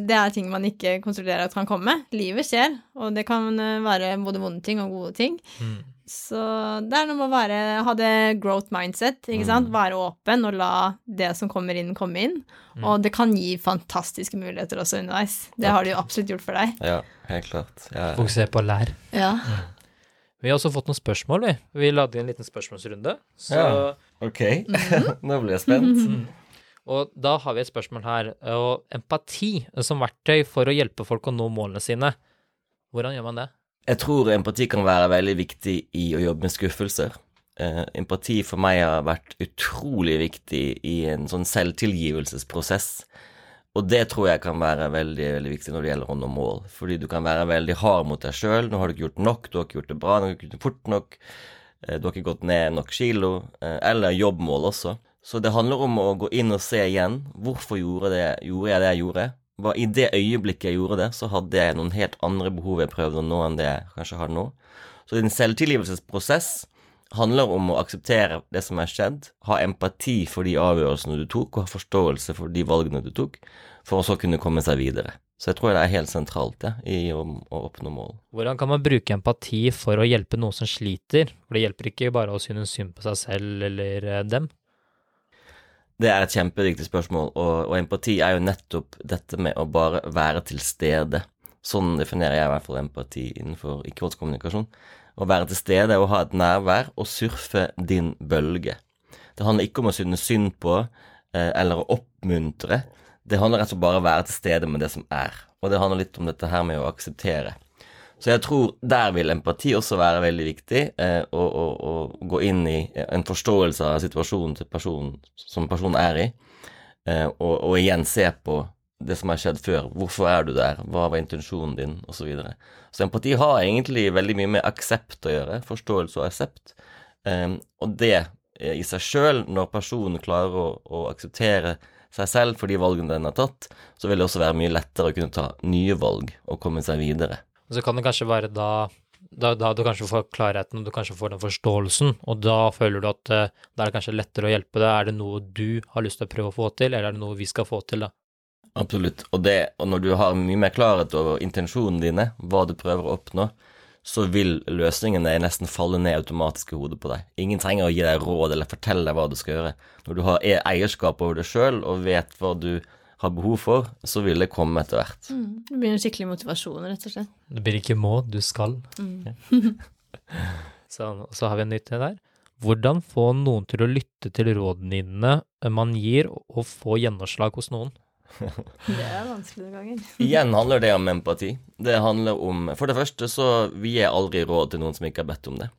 det, er ting man ikke kontrollerer at kan komme. Livet skjer, og det kan eh, være både vonde ting og gode ting. Mm. Så det er noe med å være, ha det growth mindset, ikke sant. Mm. Være åpen og la det som kommer inn, komme inn. Mm. Og det kan gi fantastiske muligheter også underveis. Det har det jo absolutt gjort for deg. Ja, helt klart. Fokuser på å lære. Ja. Vi har også fått noen spørsmål, vi. Vi lagde en liten spørsmålsrunde. Så... Ja, ok. Mhm. Nå blir jeg spent. Mm. Og da har vi et spørsmål her. Og empati som verktøy for å hjelpe folk å nå målene sine. Hvordan gjør man det? Jeg tror empati kan være veldig viktig i å jobbe med skuffelser. Uh, empati for meg har vært utrolig viktig i en sånn selvtilgivelsesprosess. Og det tror jeg kan være veldig, veldig viktig når det gjelder å nå mål. Fordi du kan være veldig hard mot deg sjøl. Nå har du ikke gjort nok, du har ikke gjort det bra, du har ikke gjort det fort nok. Eh, du har ikke gått ned nok kilo. Eh, eller jobbmål også. Så det handler om å gå inn og se igjen. Hvorfor gjorde, det, gjorde jeg det jeg gjorde? Bare I det øyeblikket jeg gjorde det, så hadde jeg noen helt andre behov jeg prøvde å nå enn det jeg kanskje har nå. Så det er en selvtilgivelsesprosess handler om å akseptere det som er skjedd, ha empati for de avgjørelsene du tok, og ha forståelse for de valgene du tok, for å så kunne komme seg videre. Så jeg tror det er helt sentralt ja, i å, å, oppnå mål. Hvordan kan man bruke empati for å hjelpe noen som sliter? For det hjelper ikke bare å synes synd på seg selv eller eh, dem. Det er et kjempeviktig spørsmål, og, og, empati er jo nettopp dette med å bare være til stede. Sånn definerer jeg i hvert fall empati innenfor ikke-voldskommunikasjon. Å være til stede og ha et nærvær og surfe din bølge. Det handler ikke om å synes synd på eh, eller å oppmuntre. Det handler rett og slett bare om å være til stede med det som er. Og det handler litt om dette her med å akseptere. Så jeg tror der vil empati også være veldig viktig, eh, å, å, gå inn i en forståelse av situasjonen til personen som personen er i, eh, og, og, igjen se på det som har skjedd før. Hvorfor er du der? Hva var intensjonen din? Og så videre. Så empati har egentlig veldig mye med aksept å gjøre. Forståelse og aksept. Um, og det i seg sjøl, når personen klarer å, å akseptere seg selv for de valgene den har tatt, så vil det også være mye lettere å kunne ta nye valg og komme seg videre. Så kan det kanskje være da, da, da du kanskje får klarheten, og du kanskje får den forståelsen, og da føler du at uh, da er det kanskje lettere å hjelpe deg. Er det noe du har lyst til å prøve å få til, eller er det noe vi skal få til, da? Absolutt. Og, det, og når du har mye mer klarhet over intensjonene dine, hva du prøver å oppnå, så vil løsningene nesten falle ned automatisk i hodet på deg. Ingen trenger å gi deg råd eller fortelle deg hva du skal gjøre. Når du har e- eierskap over det sjøl og vet hva du har behov for, så vil det komme etter hvert. Mm. Det blir en skikkelig motivasjon, rett og slett. Det blir ikke må, du skal. Mm. så, så, har vi en nytt der. Hvordan få noen til å lytte til rådene dine man gir, og få gjennomslag hos noen? Det er vanskelig noen ganger. Igjen handler det om empati. Det handler om For det første så vi gir aldri råd til noen som ikke har bedt om det.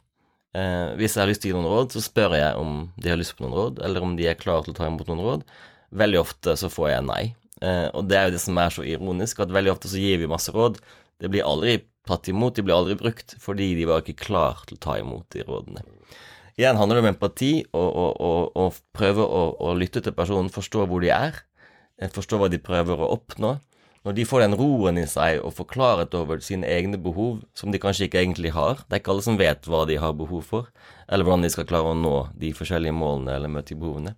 Eh, hvis jeg har lyst til å gi noen råd, så spør jeg om de har lyst på noen råd, eller om de er klare til å ta imot noen råd. Veldig ofte så får jeg nei. Eh, og det er jo det som er så ironisk, at veldig ofte så gir vi masse råd. Det blir aldri tatt imot, de blir aldri brukt, fordi de var ikke klar til å ta imot de rådene. Igjen handler det om empati og, og, og, og prøve å, lytte til personen, forstå hvor de er, eh, forstå hva de prøver å oppnå. Når de får den roen i seg og får klarhet over sine egne behov, som de kanskje ikke egentlig har Det er ikke alle som vet hva de har behov for, eller hvordan de skal klare å nå de forskjellige målene eller møte de behovene.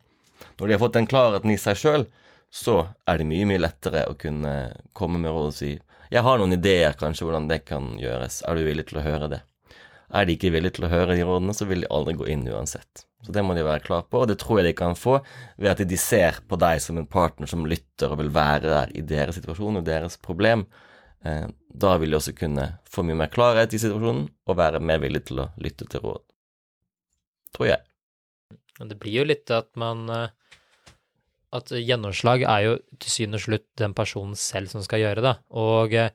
Når de har fått den klarheten i seg sjøl, så er det mye, mye lettere å kunne komme med råd og si jeg har noen ideer kanskje hvordan det kan gjøres, er du villig til å høre det? Er de ikke villige til å høre de rådene, så vil de aldri gå inn uansett. Så det må de være klar på, og det tror jeg de kan få ved at de ser på deg som en partner som lytter og vil være der i deres situasjon og deres problem. Eh, da vil de også kunne få mye mer klarhet i situasjonen og være mer villig til å lytte til råd. Tror jeg. Det blir jo litt at man eh, at gjennomslag er jo til syvende og slutt den personen selv som skal gjøre det. Og eh,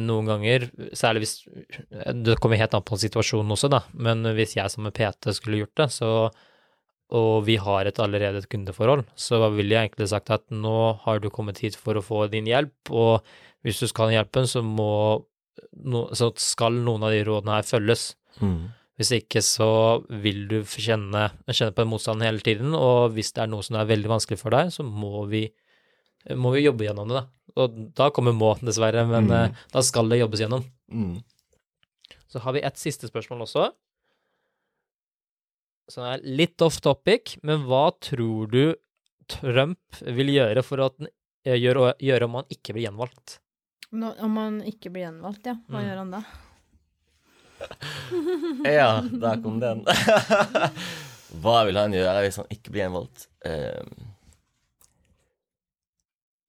noen ganger, særlig hvis Det kommer helt an på situasjonen også, da, men hvis jeg som en PT skulle gjort det, så og vi har et allerede et kundeforhold, så ville jeg egentlig sagt at nå har du kommet hit for å få din hjelp, og hvis du skal ha hjelpen, så må så skal noen av de rådene her følges. Mm. Hvis ikke så vil du kjenne, kjenne på en motstand hele tiden, og hvis det er noe som er veldig vanskelig for deg, så må vi, må vi jobbe gjennom det, da. Og da kommer må, dessverre, men mm. uh, da skal det jobbes gjennom. Mm. Så har vi et siste spørsmål også, som er litt off topic, men hva tror du Trump vil gjøre for å eh, gjøre, gjøre om han ikke blir gjenvalgt? Om han ikke blir gjenvalgt, ja. Hva mm. gjør han da? ja, der kom den. Hva vil han gjøre hvis han ikke blir gjenvalgt? Uh,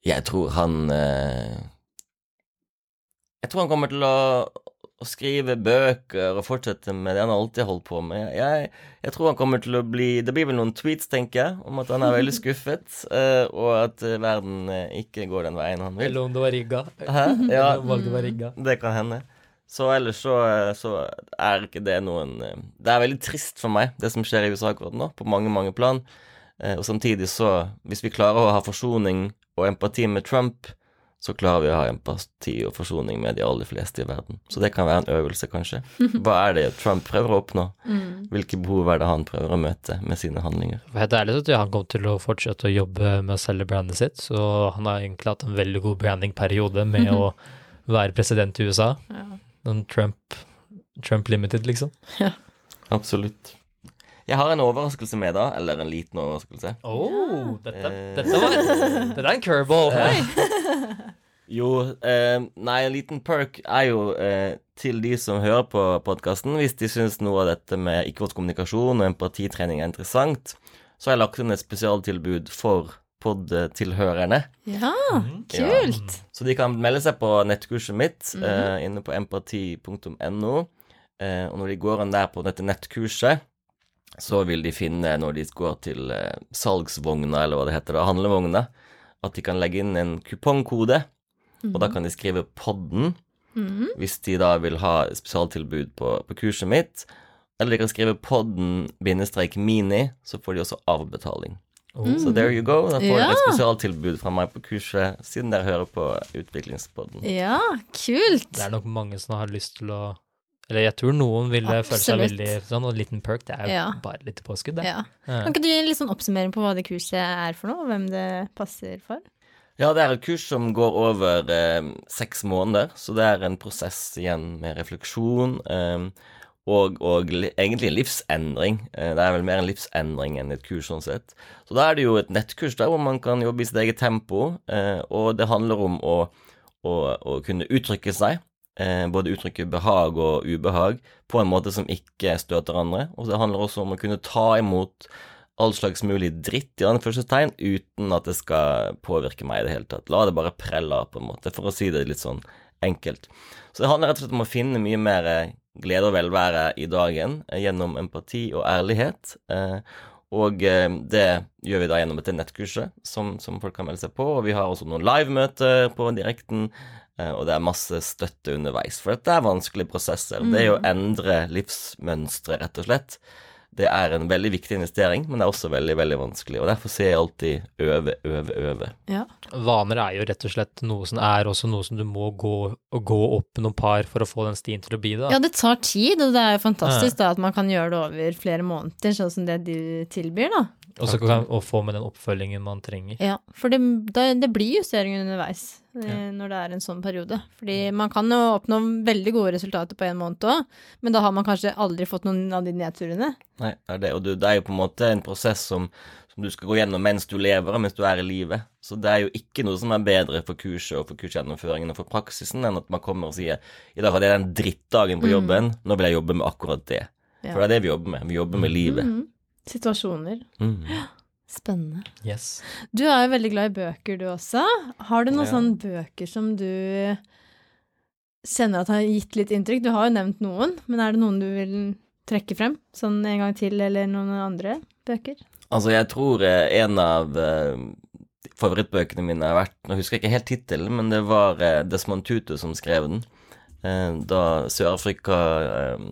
jeg tror han uh, Jeg tror han kommer til å, å, skrive bøker og fortsette med det han alltid har holdt på med. Jeg, jeg, tror han kommer til å bli Det blir vel noen tweets, tenker jeg, om at han er veldig skuffet, uh, og at verden ikke går den veien han vil. Eller om det var rigga. Hæ? Ja, det, var rigga. Det kan hende. Så ellers så, så, er ikke det noen eh, Det er veldig trist for meg, det som skjer i USA akkurat nå, på mange, mange plan. Eh, og samtidig så Hvis vi klarer å ha forsoning og empati med Trump, så klarer vi å ha empati og forsoning med de aller fleste i verden. Så det kan være en øvelse, kanskje. Hva er det Trump prøver å oppnå? Mm. Hvilke behov er det han prøver å møte med sine handlinger? For helt ærlig så tror jeg han kommer til å fortsette å jobbe med å selge brandet sitt, så han har egentlig hatt en veldig god brandingperiode med å være president i USA. Ja. Den Trump, Trump Limited, liksom. Ja. Absolutt. Jeg har en overraskelse med, da. Eller en liten overraskelse. Oh, dette, eh. dette, var, dette er en curveball. jo, eh, nei, en liten perk er jo eh, til de som hører på podkasten, hvis de syns noe av dette med ikke-voldskommunikasjon og empatitrening er interessant, så har jeg lagt inn et spesialtilbud for pod-tilhørerne. Ja, mm. kult. Ja. Så de kan melde seg på nettkurset mitt mm. uh, inne på empati.no. Eh, og når de går inn der på dette nettkurset, så vil de finne, når de går til eh, salgsvogna, eller hva det heter, da, handlevogna, at de kan legge inn en kupongkode, og da kan de skrive 'podden' Mhm. hvis de da vil ha spesialtilbud på, på kurset mitt. Eller de kan skrive 'podden-mini', så får de også avbetaling. Oh. Så there you go. Da får dere et spesialtilbud fra meg på kurset, siden dere hører på Utviklingspodden. Ja, kult. Det er nok mange som har lyst til å Eller jeg tror noen ville føle seg veldig sånn, og en liten perk, det er jo Ja. bare litt påskudd, det. Ja. Ja. Kan ikke du gi en litt sånn oppsummering på hva det kurset er for noe, og hvem det passer for? Ja, det er et kurs som går over eh, seks måneder, så det er en prosess igjen med refleksjon. Eh, og, og egentlig en livsendring. Eh, det er vel mer en livsendring enn et kurs sånn sett. Så da er det jo et nettkurs der hvor man kan jobbe i sitt eget tempo, eh, og det handler om å, å, å kunne uttrykke seg. Eh, både uttrykke behag og ubehag på en måte som ikke støter andre. Og det handler også om å kunne ta imot all slags mulig dritt i anførselstegn uten at det skal påvirke meg i det hele tatt. La det bare prelle av, på en måte, for å si det litt sånn enkelt. Så det handler rett og slett om å finne mye mer eh, glede og velvære i dagen eh, gjennom empati og ærlighet. Og det gjør vi da gjennom dette nettkurset som, som folk kan melde seg på. Og vi har også noen livemøter på direkten, og det er masse støtte underveis. For dette er vanskelige prosesser. Det er jo å endre livsmønstre, rett og slett. Det er en veldig viktig investering, men det er også veldig, veldig vanskelig. Og derfor sier jeg alltid øve, øve, øve. Ja. Vaner er jo rett og slett noe som er også noe som du må gå, gå opp noen par for å få den stien til å bli det. ja, det tar tid, og det er jo fantastisk da at man kan gjøre det over flere måneder, sånn som det du tilbyr, da. Og så kan man få med den oppfølgingen man trenger. Ja, for det, det blir justeringer underveis eh, når det er en sånn periode. Fordi man kan jo oppnå veldig gode resultater på en måned òg, men da har man kanskje aldri fått noen av de nedturene. Nei, det er det. Og det er jo på en måte en prosess som, som du skal gå gjennom mens du lever, og mens du er i livet. Så det er jo ikke noe som er bedre for kurset og for kursgjennomføringen og for praksisen enn at man kommer og sier i dag hadde jeg den drittdagen på jobben, nå vil jeg jobbe med akkurat det. Ja. For det er det vi jobber med. Vi jobber med livet. Mhm. Situasjoner. Mm. Spennende. Yes. Du er jo veldig glad i bøker, du også. Har du noen Ja. sånne bøker som du kjenner at har gitt litt inntrykk? Du har jo nevnt noen, men er det noen du vil trekke frem? Sånn en gang til, eller noen andre bøker? Altså, jeg tror eh, en av eh, favorittbøkene mine har vært Nå husker jeg ikke helt tittelen, men det var eh, Desmond Tutu som skrev den. Eh, da Sør-Afrika eh,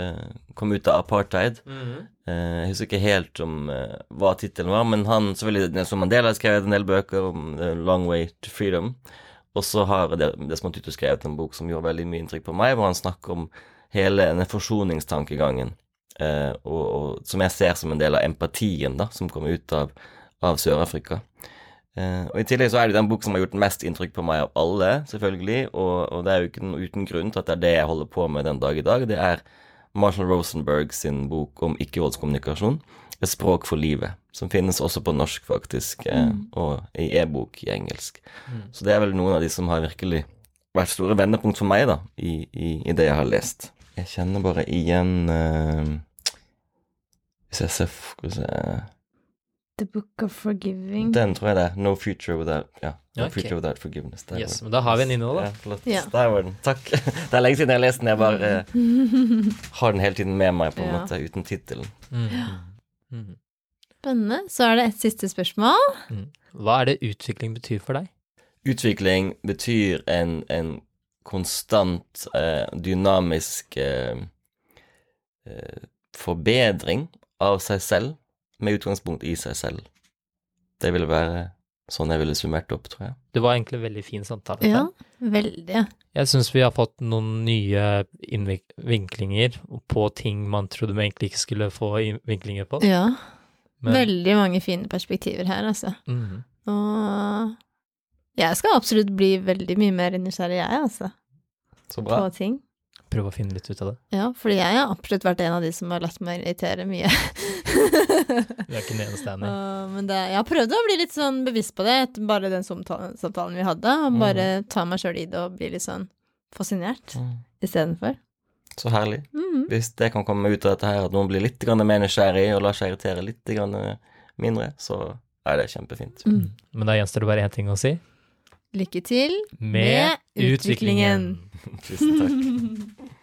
eh, kom ut av apartheid. Eh, jeg husker ikke helt om hva tittelen var, men han selvfølgelig Nelson Mandela har skrevet en del bøker om The Long Way to Freedom. Og så har det- Desmond Tutu skrevet en bok som gjorde veldig mye inntrykk på meg, hvor han snakker om hele denne forsoningstankegangen. Eh, og, og som jeg ser som en del av empatien da, som kommer ut av, av Sør-Afrika. Eh, og I tillegg så er det den boken som har gjort mest inntrykk på meg av alle, selvfølgelig. Og, og det er jo ikke noe uten grunn til at det er det jeg holder på med den dag i dag. Det er Marshall Rosenberg sin bok om ikke-voldskommunikasjon. Et språk for livet. Som finnes også på norsk, faktisk, eh, og i e-bok i engelsk. Så det er vel noen av de som har virkelig vært store vendepunkt for meg, da, i, i, i det jeg har lest. Jeg kjenner bare igjen eh, Hvis jeg ser Skal vi se The Book of Forgiving. Den tror jeg det. No Future Without yeah. No okay. Future Without Forgiveness. Der Yes, men da har vi en innhold, da. Ja, flott. Ja. Der var den. Takk. Det er lenge siden jeg har lest den. Jeg bare eh, har den hele tiden med meg, på en Ja. måte, uten tittelen. Mm. Mm. Spennende. Så er det et siste spørsmål. Mm. Hva er det utvikling betyr for deg? Utvikling betyr en, en konstant, eh, dynamisk eh, eh, forbedring av seg selv, med utgangspunkt i seg selv. Det ville være sånn jeg ville summert opp, tror jeg. Det var egentlig en veldig fin samtale. Ja, veldig. Jeg syns vi har fått noen nye innvinklinger på ting man trodde vi egentlig ikke skulle få innvinklinger på. Ja. Men- Veldig mange fine perspektiver her, altså. Mhm. Og jeg skal absolutt bli veldig mye mer nysgjerrig, jeg, altså, Så bra. på ting. Prøve å finne litt ut av det. Ja, fordi jeg har absolutt vært en av de som har latt meg irritere mye. Vi er ikke den eneste enig. Men det, jeg har prøvd å bli litt sånn bevisst på det etter bare den samtalen, vi hadde, og bare ta meg sjøl i det og bli litt sånn fascinert Mm. istedenfor. Så herlig. Mm. Hvis det kan komme ut av dette her, at noen blir litt mer nysgjerrig og lar seg irritere litt mindre, så er det kjempefint. Mm. Men da gjenstår det bare én ting å si. Lykke til Med utviklingen. Tusen takk.